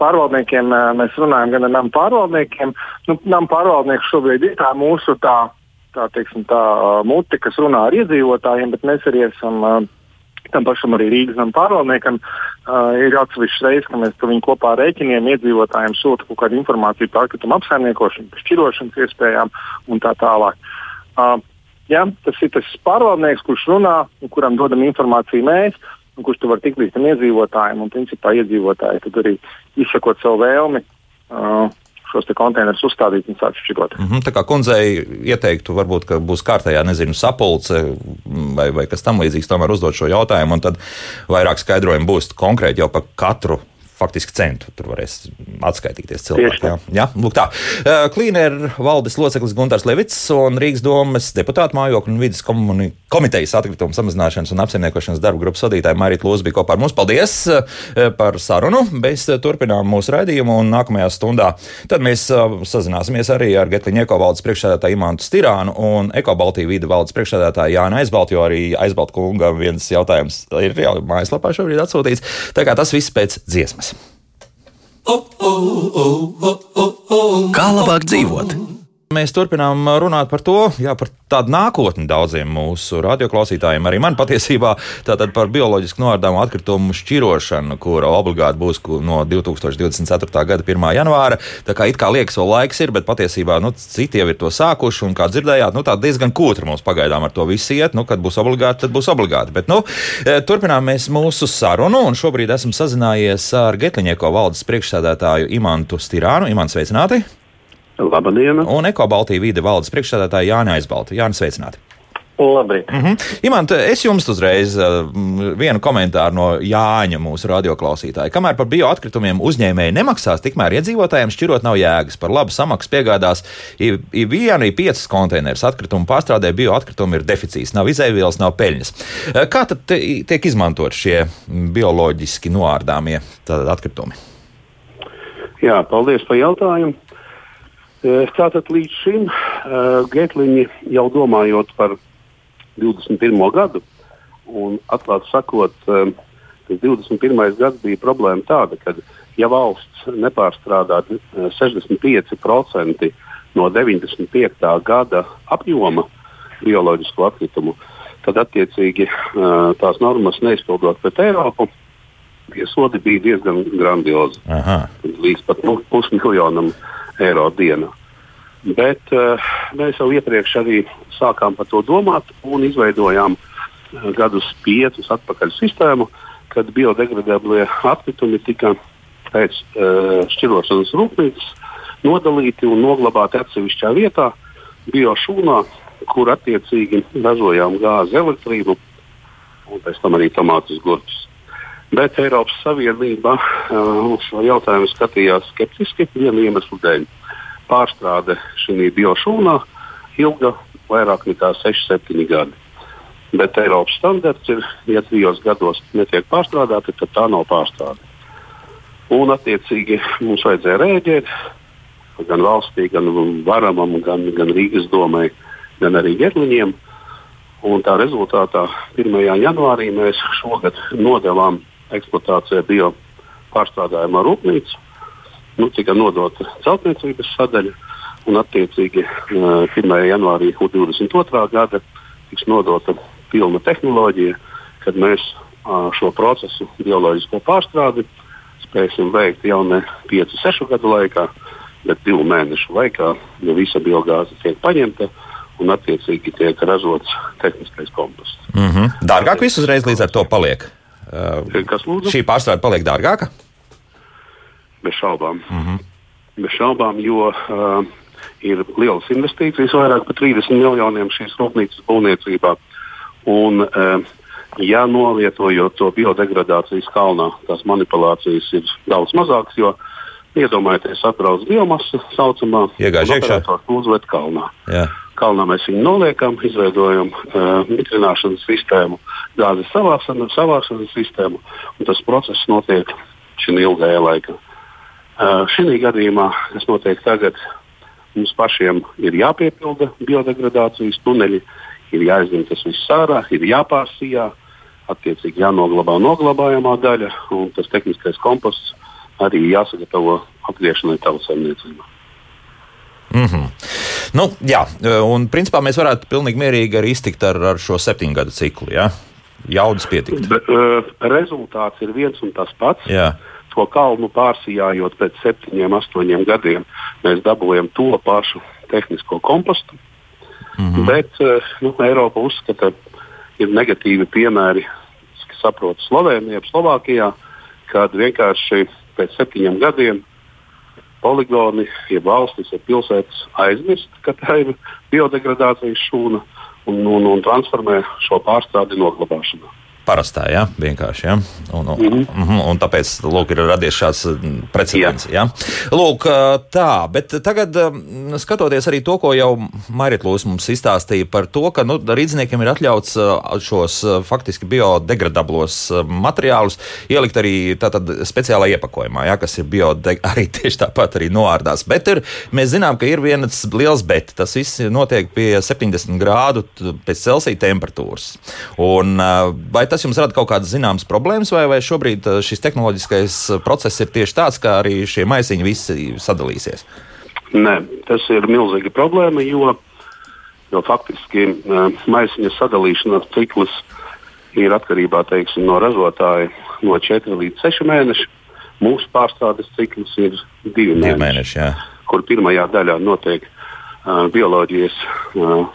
Pārvaldniekiem mēs runājam gan ar nama pārvaldniekiem. Nu, nama pārvaldnieks šobrīd ir tā mūsu tā, tā, teiksim, tā mute, kas runā ar iedzīvotājiem, bet mēs arī esam ā, tam pašam arī Rīgas nama pārvaldniekam. Uh, ir atsevišķs reizes, ka mēs viņu kopā ar rēķiniem iedzīvotājiem sūta kaut kādu informāciju par atkritumu apsaimniekošanu, par šķirošanas iespējām un tā tālāk. Uh, ja, tas ir tas pārvaldnieks, kurš runā un kuram dodam informāciju mēs, un kurš to var tikt līdz tam iedzīvotājiem. Un, principā, iedzīvotāji tad arī izsakot savu vēlmi uh, šos konteinerus uzstādīt un sākt šķirot. Mm -hmm, tā kā kundzei ieteiktu, varbūt, ka būs kārtējā, nezinu, sapulce vai, vai kas tam līdzīgs, tomēr uzdot šo jautājumu, un tad vairāk skaidrojumu būs konkrēti jau par katru faktiski centu. Tur varēs atskaitīties cilvēki. Jā, jā lūk tā. Klīneru valdes loceklis Gunārs Levits un Rīgas domas deputāta mājokļu un vidas komitejas atkritumu samazināšanas un apsaimniekošanas darba grupas vadītāja Marita Lūza bija kopā ar mums. Paldies par sarunu. Mēs turpinām mūsu raidījumu un nākamajā stundā tad mēs sazināsimies arī ar Getliņa ekovaldes priekšsēdētāju Imantu Stirānu un Ekobaltiju vīda valdes priekšsēdētāju Jānu Aizbaltu, jo arī Aizbaltu kungam viens jautājums ir jau mājaslapā šobrīd atsūtīts. Tā kā tas viss pēc dziesmas. Kā labāk dzīvot? Mēs turpinām runāt par to, jā, par tādu nākotni daudziem mūsu radioklausītājiem. Arī man patiesībā tātad par bioloģiski noārdāmu atkritumu šķirošanu, kura obligāti būs no 2024. gada 1. janvāra. Tā kā it kā liekas, vēl laiks ir, bet patiesībā nu, citi jau ir to sākuši. Un kā dzirdējāt, nu, tā diezgan kūtra mums pagaidām ar to visu iet. Nu, kad būs obligāti, tad būs obligāti. Bet, nu, eh, turpinām mēs mūsu sarunu, un šobrīd esmu sazinājies ar Getliņieko valdes priekšsēdētāju Imantu Stirānu. Imants, sveicināti! Labdien! Un Eko Baltijas vide valdes priekšsēdētāja Jānis Aizbalta. Jānis, sveicināti! Labrīt! Mm -hmm. Imants, es jums uzreiz uh, vienu komentāru no Jāņa, mūsu radioklausītāja. Kamēr par bioatkritumiem uzņēmēji nemaksās, tikmēr iedzīvotājiem šķirot nav jēgas. Par labu samaksu piegādās ir viena, ir piecas konteineris. Atkritumu pārstrādē bioatkritumi ir deficīts, nav izēvielas, nav peļņas. Uh, Kā tad te, tiek izmantot šie bioloģiski noārdāmie atkritumi? Jā, paldies par jautājumu. Eh, Tātad līdz šim uh, Getliņi jau domājot par 21. gadu, un atklāti sakot, uh, tas 21. gads bija problēma tāda, ka ja valsts nepārstrādā eh, 65% no 95. gada apjoma bioloģisko atkritumu, tad attiecīgi uh, tās normas neizpildot pret Eiropu, tie sodi bija diezgan grandiozi. Aha. līdz pat pu- pusmiljonam eiro dienā. Bet uh, mēs jau iepriekš arī sākām par to domāt un izveidojām uh, gadus piecus atpakaļ sistēmu, kad biodegradablie atkritumi tika pēc uh, šķirošanas rūpnīcas nodalīti un noglabāti atsevišķā vietā, biošūnā, kur attiecīgi ražojām gāzi, elektrību un pēc tam arī tomātus gurķus. Bet Eiropas Savienība uh, šo jautājumu skatījās skeptiski viena iemesla dēļ. Pārstrāde šī biošūnā ilga vairāk nekā 6-7 gadi. Bet Eiropas standarts ir, ja trijos gados netiek pārstrādāti, tad tā nav pārstrāde. Un, attiecīgi, mums vajadzēja rēģēt gan valstī, gan varamam, gan, gan Rīgas domai, gan arī Gerliņiem. Un tā rezultātā 1. janvārī mēs šogad nodevām eksploatācijai bio pārstrādājumā rūpnīcu. Nu, tika nodota celtniecības sadaļa, un attiecīgi 1. janvārī 2022. gada tiks nodota pilna tehnoloģija, kad mēs šo procesu bioloģisko pārstrādi spēsim veikt jau ne 5, 6 gadu laikā, bet 2 mēnešu laikā, ja visa biogāze tiek paņemta un attiecīgi tiek ražots tehniskais komposts. Mm -hmm. Dārgāk viss uzreiz līdz ar to paliek. Uh, Kas lūdzu? Šī pārstrāde paliek dārgāka? Bez šaubām. Mm -hmm. Bez šaubām, jo uh, ir lielas investīcijas, vairāk par 30 miljoniem šīs rūpnīcas būvniecībā. Un, uh, ja novietojot to biodegradācijas kalnā, tās manipulācijas ir daudz mazākas, jo iedomājieties, atbrauc biomasa saucamā, iegāž iekšā, uzved kalnā. Jā. Kalnā mēs viņu noliekam, izveidojam uh, mitrināšanas sistēmu, gāzes savākšanas, savākšanas sistēmu, un tas process notiek šī ilgajā laikā. Uh, šī gadījumā tas notiek tagad. Mums pašiem ir jāpiepilda biodegradācijas tuneļi, ir jāizņem tas viss ārā, ir jāpārsījā, attiecīgi jānoglabā noglabājamā daļa, un tas tehniskais komposts arī jāsagatavo apgriešanai tautsēmniecībā. Mm -hmm. nu, jā, un principā mēs varētu pilnīgi mierīgi arī iztikt ar, ar šo septiņu gadu ciklu. Ja? Jaudas pietikt. Be, uh, rezultāts ir viens un tas pats. Jā. To kalnu pārsījājot pēc septiņiem, astoņiem gadiem, mēs dabūjam to pašu tehnisko kompostu. Mm -hmm. Bet uh, nu, Eiropa uzskata, ka ir negatīvi piemēri, kas saprotu Slovenijā, Slovākijā, kad vienkārši pēc septiņiem gadiem poligoni, jeb valstis, jeb pilsētas aizmirst, ka tā ir biodegradācijas šūna un, un, un transformē šo pārstrādi noglabāšanā parastā, ja? vienkārši. Ja? Un, un, mm -hmm. un tāpēc lūk, ir radies šāds mm, precedents. Ja? Lūk, tā, bet tagad skatoties arī to, ko jau Mairitlūs mums izstāstīja par to, ka nu, rīzniekiem ir atļauts šos faktiski biodegradablos materiālus ielikt arī tātad speciālā iepakojumā, ja? kas ir biodeg arī tieši tāpat arī noārdās. Bet ir, mēs zinām, ka ir viens liels bet. Tas viss notiek pie 70 grādu pēc Celsija temperatūras. Un, vai tas jums rada kaut kādas zināmas problēmas, vai, vai šobrīd eh, šis tehnoloģiskais eh, process ir tieši tāds, ka arī šie maisiņi visi sadalīsies? Nē, tas ir milzīga problēma, jo, jo faktiski eh, maisiņa sadalīšanās cikls ir atkarībā teiksim, no ražotāja no 4 līdz 6 mēneši. Mūsu pārstrādes cikls ir 2 mēneši, mēneši kur pirmajā daļā notiek uh, bioloģijas, uh,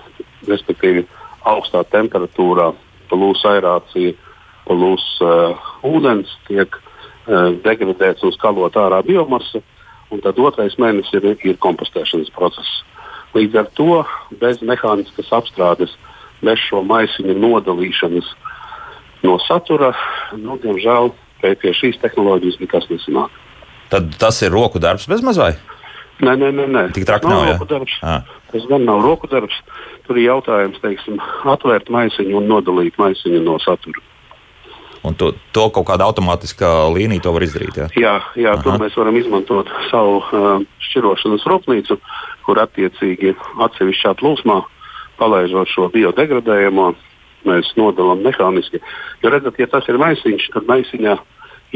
respektīvi augstā temperatūrā plūs aerācija, plūs uh, ūdens, tiek uh, degradēts un skalot ārā biomasa, un tad otrais mēnesis ir, ir kompostēšanas process. Līdz ar to bez mehāniskas apstrādes, bez šo maisiņu nodalīšanas no satura, nu, diemžēl pie šīs tehnoloģijas nekas nesanāk. Tad tas ir roku darbs bez mazliet? Nē, nē, nē. nē. Tik traki nav. nav jā. Tas gan nav roku darbs. Tur ir jautājums, teiksim, atvērt maisiņu un nodalīt maisiņu no satura. Un to, to kaut kāda automātiskā līnija to var izdarīt. Jā, jā, jā tur mēs varam izmantot savu uh, šķirošanas rūpnīcu, kur attiecīgi atsevišķā plūsmā palaižot šo biodegradējumu, mēs nodalām mehāniski. Jo redzat, ja tas ir maisiņš, tad maisiņā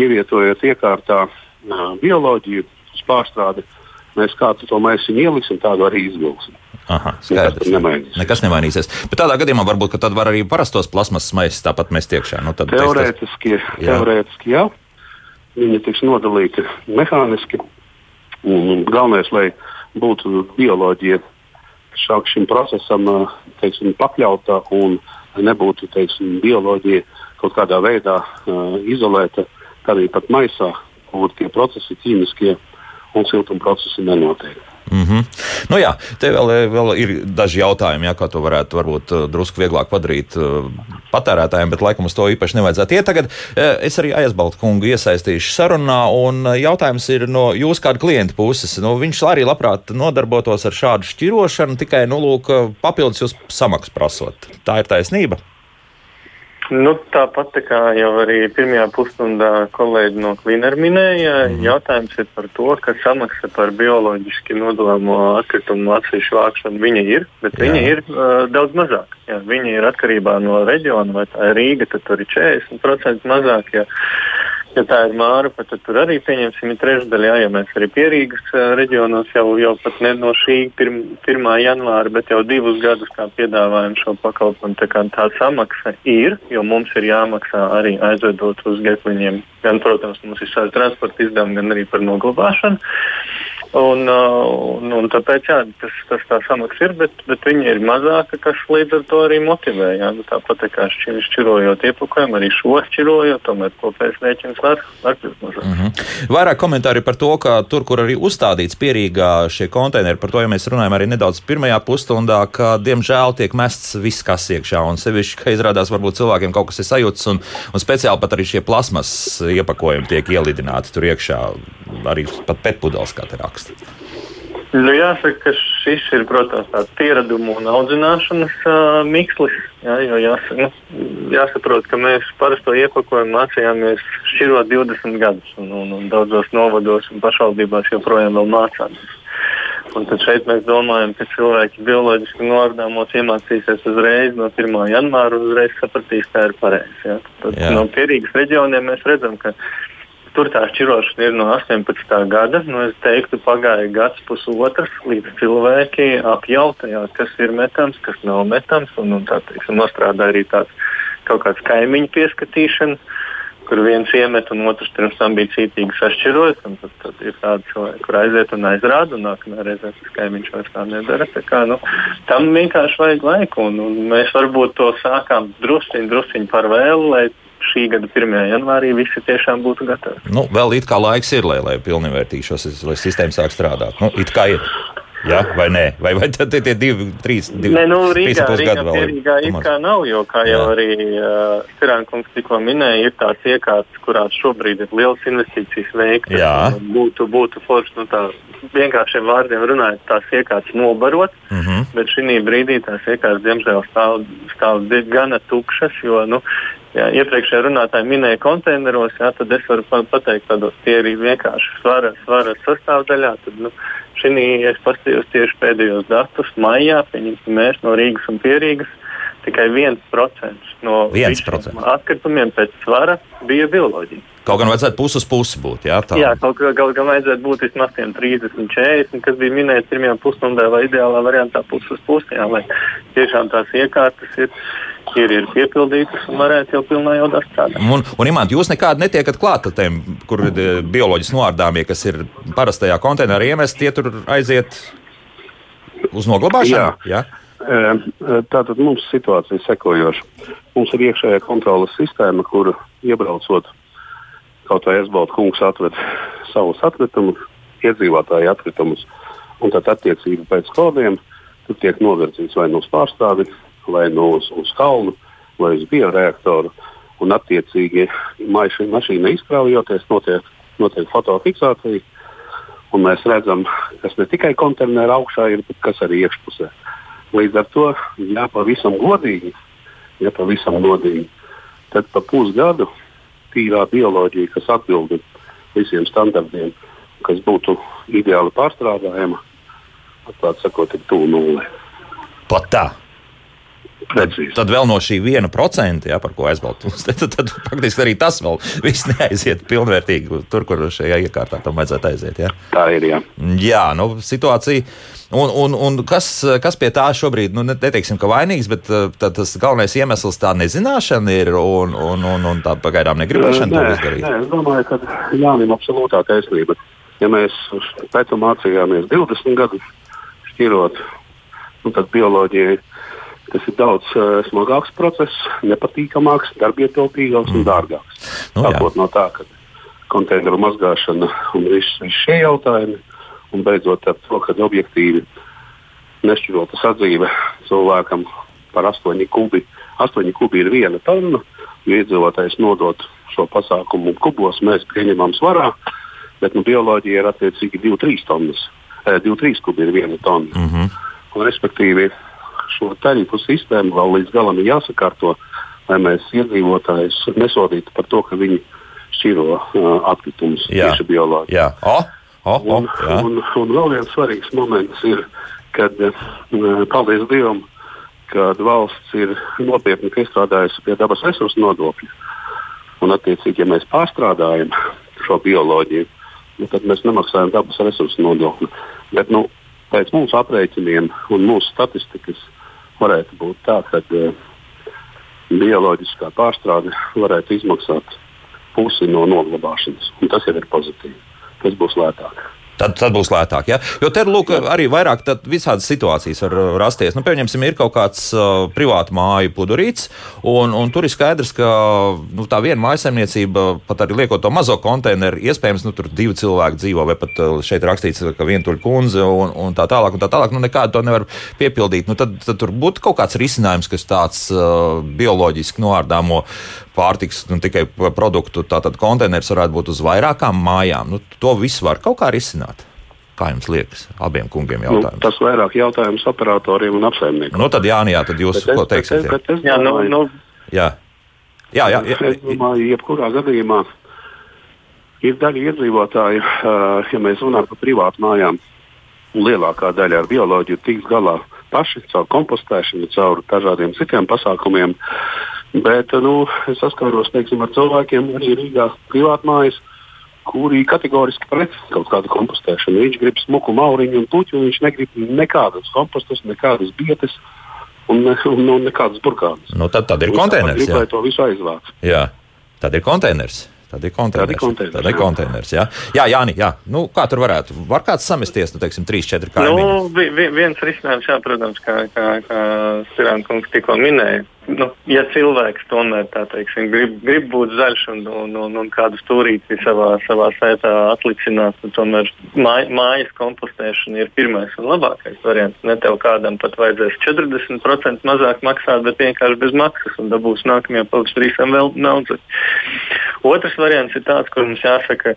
ievietojot iekārtā uh, bioloģiju, pārstrādi, uh, Mēs kādu to maisiņu ieliksim, tādu arī izvilksim. Aha, skaidrs. Nekas nemainīsies. Nekas nemainīsies. Bet tādā gadījumā varbūt tad var arī parastos plasmasas maisus tāpat mest iekšā. Nu, teorētiski, tas... jā. teorētiski, jā. Viņi tiks nodalīti mehāniski. Un galvenais, lai būtu bioloģija šāk šim procesam teiksim, pakļauta un nebūtu teiksim, bioloģija kaut kādā veidā uh, izolēta, tad arī pat maisā būtu tie procesi ķīmiskie un siltuma procesi nenotiek. Mm -hmm. nu, jā, te vēl, vēl ir daži jautājumi, jā, kā to varētu varbūt uh, drusku vieglāk padarīt uh, patērētājiem, bet laikam uz to īpaši nevajadzētu iet. Tagad uh, es arī aizbaltu kungu iesaistīšu sarunā, un jautājums ir no jūsu kāda klienta puses. Nu, viņš arī labprāt nodarbotos ar šādu šķirošanu, tikai nu, lūk, papildus jūs samaksu prasot. Tā ir taisnība. Nu, tāpat tā kā jau arī pirmajā pusstundā kolēģi no Klinera minēja, mm. jautājums ir par to, ka samaksa par bioloģiski nodalāmo atkritumu atsevišķu vākšanu viņa ir, bet Jā. viņa ir uh, daudz mazāka. Viņa ir atkarībā no reģiona, vai tā ir Rīga, tad tur ir 40% mazāk. Jā. Ja tā ir mārupa, tad tur arī pieņemsim trešdaļu. Jā, ja mēs arī pierīgas reģionos jau, jau pat ne no šī pirm, 1. janvāra, bet jau divus gadus kā piedāvājam šo pakalpojumu, tā kā tā samaksa ir, jo mums ir jāmaksā arī aizvedot uz getliņiem. Gan, protams, mums ir šādi transporta izdevumi, gan arī par noglabāšanu. Un, uh, un, un tāpēc jā, tas, tas tā samaksa ir, bet, bet viņa ir mazāka, kas līdz ar to arī motivē. Jā. Nu, tāpat kā šķir, šķirojot iepakojumu, arī šo šķirojot, tomēr kopējais rēķins var, var kļūt mazāks. Mm -hmm. Vairāk komentāri par to, ka tur, kur arī uzstādīts pierīgā šie konteineri, par to ja mēs runājam arī nedaudz pirmajā pusstundā, ka diemžēl tiek mests viss, kas iekšā. Un sevišķi, ka izrādās, varbūt cilvēkiem kaut kas ir sajūts, un, un speciāli pat arī šie plasmas iepakojumi tiek ielidināti tur iekšā, arī pat pētpudeles, kā te raksta raksta? Nu, jāsaka, ka šis ir, protams, tāds pieradumu un audzināšanas uh, mikslis. Jā, jāsaka, nu, jāsaprot, ka mēs parasto iepakojumu mācījāmies šķirot 20 gadus, un, un, un daudzos novados un pašvaldībās joprojām mācāmies. Un tad šeit mēs domājam, ka cilvēki bioloģiski noardāmos iemācīsies uzreiz no 1. janvāra un uzreiz sapratīs, kā ir pareizi. Ja? Tad Jā. no pierīgas reģioniem mēs redzam, ka Tur tā šķirošana ir no 18. gada. Nu, es teiktu, pagāja gads, pusotrs, līdz cilvēki apjautājās, kas ir metams, kas nav metams. Un, un tā teiksim, nostrādā arī tāds kaut kāds kaimiņu pieskatīšana, kur viens iemet un otrs pirms tam bija cītīgi sašķirojis. Tad, tad ir tādi cilvēki, kur aiziet un aizrāda, un nākamajā reizē tas kaimiņš vairs tā nedara. Tā kā, nu, tam vienkārši vajag laiku, un, un mēs varbūt to sākām drusciņi, drusciņi par vēlu, lai šī gada 1. janvārī visi tiešām būtu gatavi. Nu, vēl it kā laiks ir, lai, lai pilnvērtīgi šos sistēmas sāk strādāt. Nu, it kā ir. Ja, vai nē, vai, vai tad tie divi, trīs, divi, nē, nu, Rīgā, Rīgā, vēl Rīgā it kā nav, jo, kā jau jā. arī uh, Sirānkungs tikko minēja, ir tāds iekārts, kurās šobrīd ir liels investīcijas veiktas. Būtu, būtu forši, nu tā vienkāršiem vārdiem runājot, tās iekārtas nobarot, uh mhm. -huh. bet šī brīdī tās iekārtas, diemžēl, stāv, stāv gana tukšas, jo, nu, Jā, iepriekšējā runātāja minēja konteineros, jā, tad es varu pateikt, tādos tie ir vienkārši svara, svara sastāvdaļā. Tad, nu, šī es paskatījos tieši pēdējos datus. Maijā mēs no Rīgas un Pierīgas tikai 1% no 1%. atkritumiem pēc svara bija bioloģija. Kaut gan vajadzētu pusi uz pusi būt. Jā, tā. jā kaut kā gal, gal vajadzētu būt vismaz 30, 40, kas bija minēts pirmajā pusstundā, vai ideālā variantā pusi uz pusi, jā, lai tiešām tās iekārtas ir ir, ir piepildītas un varētu jau pilnā jaudā strādāt. Un, un Imants, jūs nekādi netiekat klāt tiem, kur ir eh, bioloģiski noārdāmie, kas ir parastajā konteinerā iemest, tie tur aiziet uz noglabāšanu? Jā. Jā? Tātad mums situācija ir sekojoša. Mums ir iekšējā kontrolas sistēma, kur iebraucot kaut vai Esbalta kungs atved savus atkritumus, iedzīvotāju atkritumus, un tad attiecīgi pēc kodiem tur tiek novirzīts vai nu uz pārstāvi, vai nu uz, uz kalnu, vai uz bioreaktoru. Un, attiecīgi, maši, mašīna izkraujoties, notiek, notiek fotofiksācija. Un mēs redzam, kas ne tikai konteinerā augšā ir, bet kas arī iekšpusē. Līdz ar to, ja pavisam godīgi, ja pavisam godīgi tad pa pusgadu tīrā bioloģija, kas atbild visiem standartiem, kas būtu ideāli pārstrādājama, atklāti sakot, ir tuvu nulē. Pat tā. Precīzi. Tad vēl no šī viena procenta, ja, par ko aizbalstīs, tad, tad, tad faktiski arī tas vēl viss neaiziet pilnvērtīgi tur, kur šajā iekārtā tam vajadzētu aiziet. Ja. Tā ir. Jā, jā nu, situācija. Un, un, un kas, kas pie tā šobrīd, nu, neteiksim, ka vainīgs, bet tā, tas galvenais iemesls tā nezināšana ir un, un, un, un tā pagaidām negribēšana to izdarīt? Nē, es domāju, ka Jānim absolūtā taisnība. Ja mēs pēc tam mācījāmies 20 gadus šķirot, nu, tad bioloģija Tas ir daudz uh, smagāks process, nepatīkamāks, darbietilpīgāks mm. un dārgāks. Nu, Sākot no tā, ka konteineru mazgāšana un visi vis šie jautājumi, un beidzot ar to, ka objektīvi nešķirota sadzīve cilvēkam par 8 kubi. 8 kubi ir viena tonna, jo iedzīvotājs nodot šo pasākumu kubos, mēs pieņemam svarā, bet nu, bioloģija ir attiecīgi 2-3 tonnas. 2-3 kubi ir viena tonna. Mm -hmm. un, respektīvi, šo tarifu sistēmu vēl līdz galam ir jāsakārto, lai mēs iedzīvotājus nesodītu par to, ka viņi šķiro uh, atkritumus tieši bioloģiski. Oh, oh, oh, un. Un, un vēl viens svarīgs moments ir, kad uh, paldies Dievam, kad valsts ir nopietni piestrādājusi pie dabas resursu nodokļa. Un, attiecīgi, ja mēs pārstrādājam šo bioloģiju, nu, tad mēs nemaksājam dabas resursu nodokli. Bet, nu, pēc mūsu aprēķiniem un mūsu statistikas varētu būt tā, ka uh, bioloģiskā pārstrāde varētu izmaksāt pusi no noglabāšanas. Tas jau ir pozitīvi. Tas būs lētāk. Tad, tad būs lētāk. Ja? Jo te lūk, arī vairāk visādas situācijas var rasties. Nu, pieņemsim, ir kaut kāds uh, privāta māja pludurīts, un, un tur ir skaidrs, ka nu, tā viena mājsaimniecība, pat arī liekot to mazo konteineru, iespējams, nu, tur divi cilvēki dzīvo, vai pat uh, šeit rakstīts, ka vientuļa kundze un, un tā tālāk. Un tā tālāk nu, nekādu to nevar piepildīt. Nu, tad, tad tur būtu kaut kāds risinājums, kas tāds uh, bioloģiski noārdāmo pārtiks, nu, tikai produktu konteiners varētu būt uz vairākām mājām. Nu, to visu var kaut kā risināt. Kā jums liekas, abiem kungiem nu, jautājums? Nu, tas vairāk jautājums operatoriem un apsaimniekiem. Nu, tad Jānis, tad jūs bet ko teiksiet? Bet, bet es, jā, nu, nu, jā. Jā, jā, jā. Es domāju, jebkurā gadījumā ir daļa iedzīvotāju, ja mēs runājam par privātu mājām, un lielākā daļa ar bioloģiju tiks galā paši caur kompostēšanu, caur dažādiem citiem pasākumiem. Bet nu, es saskaros teiksim, ar cilvēkiem arī Rīgā privātmājas, kuri kategoriski pret kaut kādu kompostēšanu. Viņš grib smuku mauriņu un puķu, un viņš negrib nekādas kompostus, nekādas bietas un, ne, un, un nekādas burkānas. Nu, tad, tad ir konteiners. Gribēja to visu aizvākt. Jā, tad ir konteiners. Tad ir konteiners. Tad ir konteiners. Jā, jā Jāni, jā. Nu, kā tur varētu? Var kāds samesties, nu, teiksim, trīs, četri kaimiņi? Nu, vi, vi, viens risinājums, jā, protams, kā, kā, kā Sirāna kungs tikko minēja nu, ja cilvēks tomēr teiksim, grib, grib būt zaļš un, un, un, un kādu stūrīti savā, savā sētā atlicināt, tad tomēr māj, mājas kompostēšana ir pirmais un labākais variants. Ne tev kādam pat vajadzēs 40% mazāk maksāt, bet vienkārši bez maksas un dabūs nākamajā pavasarīsam vēl naudu. Otrs variants ir tāds, kur mums jāsaka,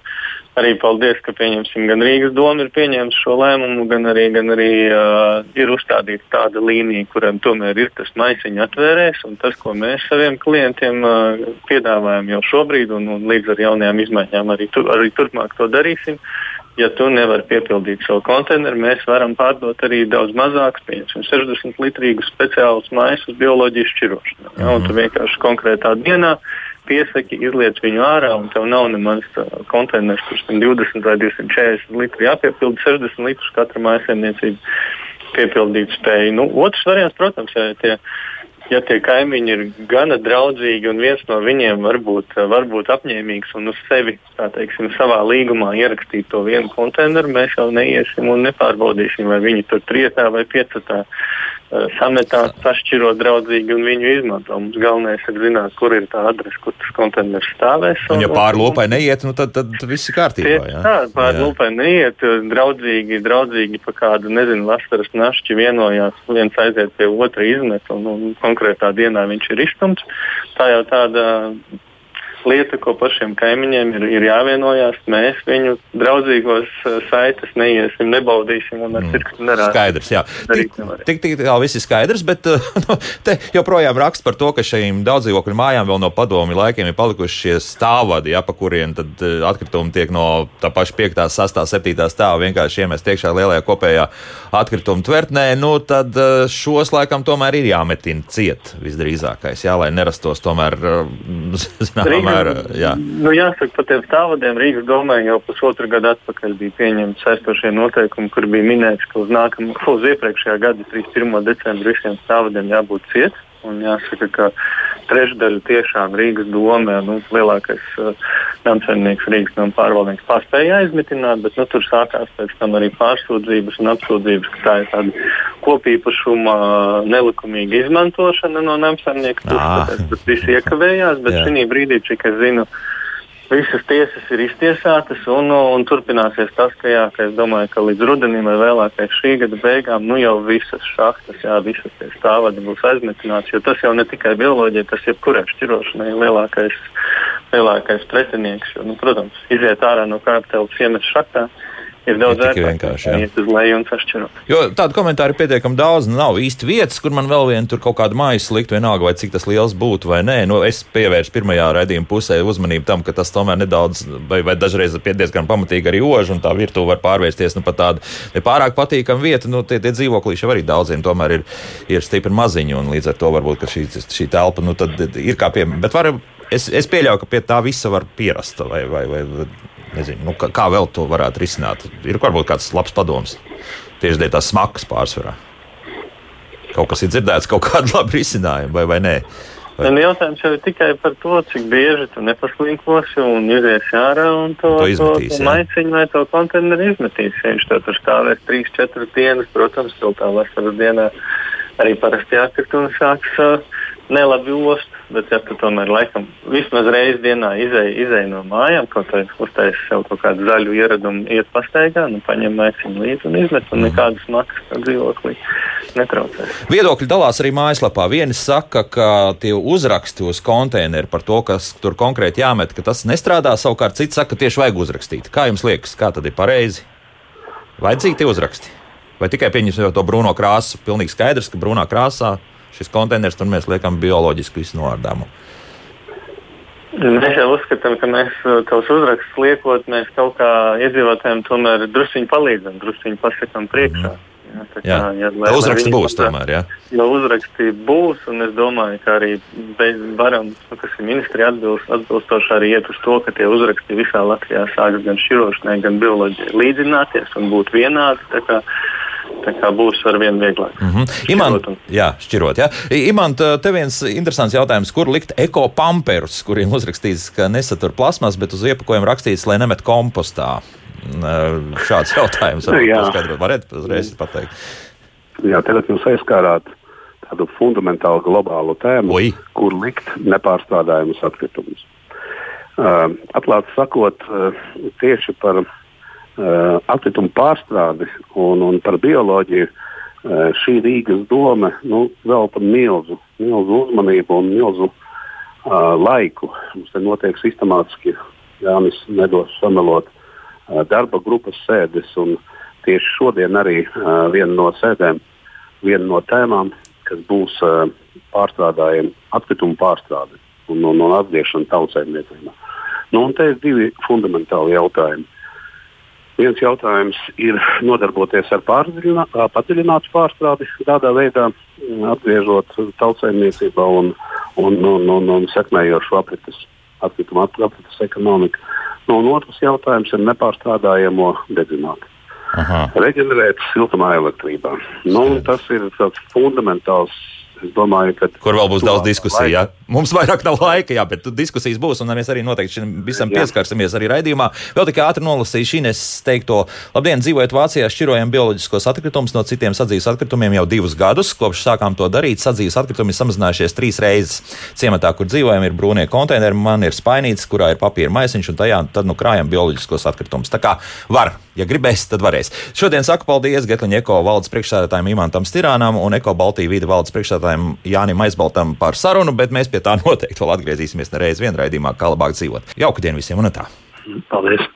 arī paldies, ka gan Rīgas doma ir pieņēmusi šo lēmumu, gan arī, gan arī uh, ir uzstādīta tāda līnija, kuram tomēr ir tas maisiņš atvērēs. Tas, ko mēs saviem klientiem uh, piedāvājam jau šobrīd, un, un līdz ar jaunajām izmaiņām arī, tu, arī turpmāk to darīsim. Ja tu nevari piepildīt savu konteineru, mēs varam pārdot arī daudz mazākus, piemēram, 60 litrīgus speciālus maisus bioloģijas šķirošanai. Ja, un tu mhm. vienkārši konkrētā dienā piesaki, izliec viņu ārā, un tev nav nemaz uh, konteiners, kurš 20 vai 240 litri jāpiepilda, 60 litrus katra mājsaimniecība piepildīt spēju. Nu, otrs variants, protams, ja tie ja tie kaimiņi ir gana draudzīgi un viens no viņiem varbūt, varbūt apņēmīgs un uz sevi teiksim, savā līgumā ierakstīt to vienu konteineru, mēs jau neiesim un nepārbaudīsim, vai viņi tur trietā vai piecatā uh, sametā, sašķirot draudzīgi un viņu izmanto. Mums galvenais ir zināt, kur ir tā adrese, kur tas konteiners stāvēs. Un, un ja pāri lopai neiet, nu tad, tad viss ir kārtībā. Jā, tā, pāri lopai neiet, draudzīgi, draudzīgi pa kādu, nezinu, vasaras našķi vienojās, viens aiziet pie otra izmet un, un konkrētā dienā viņš ir izstumts. Tā jau tāda lieta, ko pašiem kaimiņiem ir, ir jāvienojās. Mēs viņu draudzīgos uh, saites neiesim, nebaudīsim un ar mm. nerādīsim. Skaidrs, jā. Tik, tik, tik tā viss ir skaidrs, bet uh, nu, te joprojām raksts par to, ka šīm daudzdzīvokļu mājām vēl no padomi laikiem ir palikuši šie stāvvadi, ja, pa kuriem tad uh, atkritumi tiek no tā paša 5, 6, 7 stāva vienkārši iemest iekšā lielajā kopējā atkritumu tvertnē, nu tad šos laikam tomēr ir jāmetina ciet visdrīzākais, jā, lai nerastos tomēr, zinām, tomēr. Jā. Nu, jāsaka, par tiem stāvadiem Rīgas domē jau pusotru gadu atpakaļ bija pieņemti saistošie noteikumi, kur bija minēts, ka uz, nākam, uz iepriekšējā gada 31. decembra visiem stāvadiem jābūt ciet. Un jāsaka, ka trešdaļa tiešām Rīgas domē, nu, lielākais uh, namsaimnieks Rīgas nama pārvaldnieks paspēja aizmitināt, bet nu, tur sākās pēc tam arī pārsūdzības un apsūdzības, ka tā ir tāda kopīpašuma uh, nelikumīga izmantošana no namsaimnieka puses. Tas viss iekavējās, bet šī brīdī, cik es zinu, uh, visas tiesas ir iztiesātas un, un turpināsies tas, ka, jā, ka domāju, ka līdz rudenim vai vēlākais šī gada beigām nu jau visas šахtas, jā, visas tie stāvadi būs aizmetināts, jo tas jau ne tikai bioloģija, tas ir kurai šķirošanai lielākais, lielākais pretinieks. Jo, nu, protams, iziet ārā no kārtēlas iemet šaktā ir daudz vienkārši. Iet uz leju un sašķirot. Jo tādu komentāru ir pietiekami daudz. Nav īsti vietas, kur man vēl viena tur kaut kāda mājas likt, vienalga, vai cik tas liels būtu vai nē. Nu, es pievēršu pirmajā raidījuma pusē uzmanību tam, ka tas tomēr nedaudz, vai, vai dažreiz diezgan pamatīgi arī ož, un tā virtuve var pārvērsties nu, pat tādu nepārāk patīkamu vietu. Nu, tie, tie dzīvoklīši arī daudziem tomēr ir, ir stipri maziņi, un līdz ar to varbūt šī, šī telpa nu, ir kā piemēra. Bet var es, es pieļauju, ka pie tā visa var pierast. Vai, vai, vai, nezinu, nu, kā, kā vēl to varētu risināt? Ir varbūt kāds labs padoms tieši dēļ tās smagas pārsvarā. Kaut kas ir dzirdēts, kaut kāda laba risinājuma vai, vai nē. Vai... Un jautājums jau ir tikai par to, cik bieži tu nepaslinkosi un iziesi ārā un to, to, izmetīs, to, to maiciņu vai to konteineru izmetīsi. Viņš to tur stāvēs 3-4 dienas, protams, vēl tā vasaras dienā arī parasti jākritumi sāks uh, nelabi ost. Bet, ja tu tomēr laikam vismaz reizi dienā izēj, izēj no mājām, kaut vai uztaisīji sev kaut kādu zaļu ieradumu, iet pastaigā, nu, paņem maisiņu līdzi un izmet, un nekādas maksas dzīvoklī netraucē. Viedokļi dalās arī mājaslapā. Vieni saka, ka tie uzraksti uz konteineru par to, kas tur konkrēti jāmet, ka tas nestrādā. Savukārt citi saka, ka tieši vajag uzrakstīt. Kā jums liekas, kā tad ir pareizi? Vajadzīgi tie uzraksti? Vai tikai pieņemsim to brūno krāsu? Pilnīgi skaidrs, ka brūnā krāsā šis konteiners, tur mēs liekam bioloģisku iznodāmu. Mēs jau uzskatām, ka mēs uh, tos uzrakstus liekot, mēs kaut kā iedzīvotājiem tomēr druskuļi palīdzam, druskuļi pasakām priekšā. Mm. Jā, tā kā, jā. Ja, lai, uzraksti lai būs tomēr. Jā. Ja uzraksti būs, un es domāju, ka arī varam, nu, kas ir ministri atbilst, atbilstoši arī iet uz to, ka tie uzraksti visā Latvijā sāks gan šķirošanai, gan bioloģijai līdzināties un būt vienādi. Būs ar vien vieglāk. Mm -hmm. Imant, un... jā, šķirot. Jā. Imant, te viens interesants jautājums, kur likt ekopamperus, kuriem uzrakstīts, ka nesatur plasmas, bet uz iepakojuma rakstīts, lai nemet kompostā. Šāds jautājums varbūt varētu uzreiz pateikt. Jā, tagad jūs aizskārāt tādu fundamentālu globālu tēmu, Oi. kur likt nepārstrādājumus atkritumus. Uh, Atklāti sakot, uh, tieši par atkritumu pārstrādi un, un par bioloģiju, uh, šī Rīgas doma nu, velta milzu, milzu uzmanību un milzu uh, laiku. Mums te notiek sistemātiski, Jānis nedos samelot, uh, darba grupas sēdes. Tieši šodien arī uh, viena no sēdēm, viena no tēmām, kas būs uh, pārstrādājuma, atkritumu pārstrāde un, un, un atgriešana tautsēmniecībā. Nu, te ir divi fundamentāli jautājumi. Viens jautājums ir nodarboties ar padziļinātu pārstrādi, tādā veidā atgriežot tautsēmniecībā un, un, un, un, un sekmējot šo aprites, atkritumu aprites ekonomiku. Nu, un otrs jautājums ir nepārstrādājamo dedzināt. Aha. Reģenerēt siltumā elektrībā. Nu, tas ir tāds fundamentāls domāju, ka. Kur vēl būs daudz diskusiju? Ja? Mums vairāk nav laika, jā, bet diskusijas būs, un mēs arī noteikti šim visam jā. pieskarsimies arī raidījumā. Vēl tikai ātri nolasīju šīs teikto. Labdien, dzīvojot Vācijā, šķirojam bioloģiskos atkritumus no citiem sadzīves atkritumiem jau divus gadus. Kopš sākām to darīt, sadzīves atkritumi samazinājušies trīs reizes. Ciematā, kur dzīvojam, ir brūnie konteineri, man ir spainīts, kurā ir papīra maisiņš, un tajā tad nu krājam bioloģiskos atkritumus. Tā kā var, ja gribēs, tad varēs. Šodien saku paldies Getliņa Eko valdes priekšsēdētājiem Imantam Stirānam un Eko Baltiju vīda valdes priekšsēdētājiem priekšsēdētājiem Jānim Aizbaltam par sarunu, bet mēs pie tā noteikti vēl atgriezīsimies nereiz vienraidījumā, kā labāk dzīvot. Jauka diena visiem un tā! Paldies!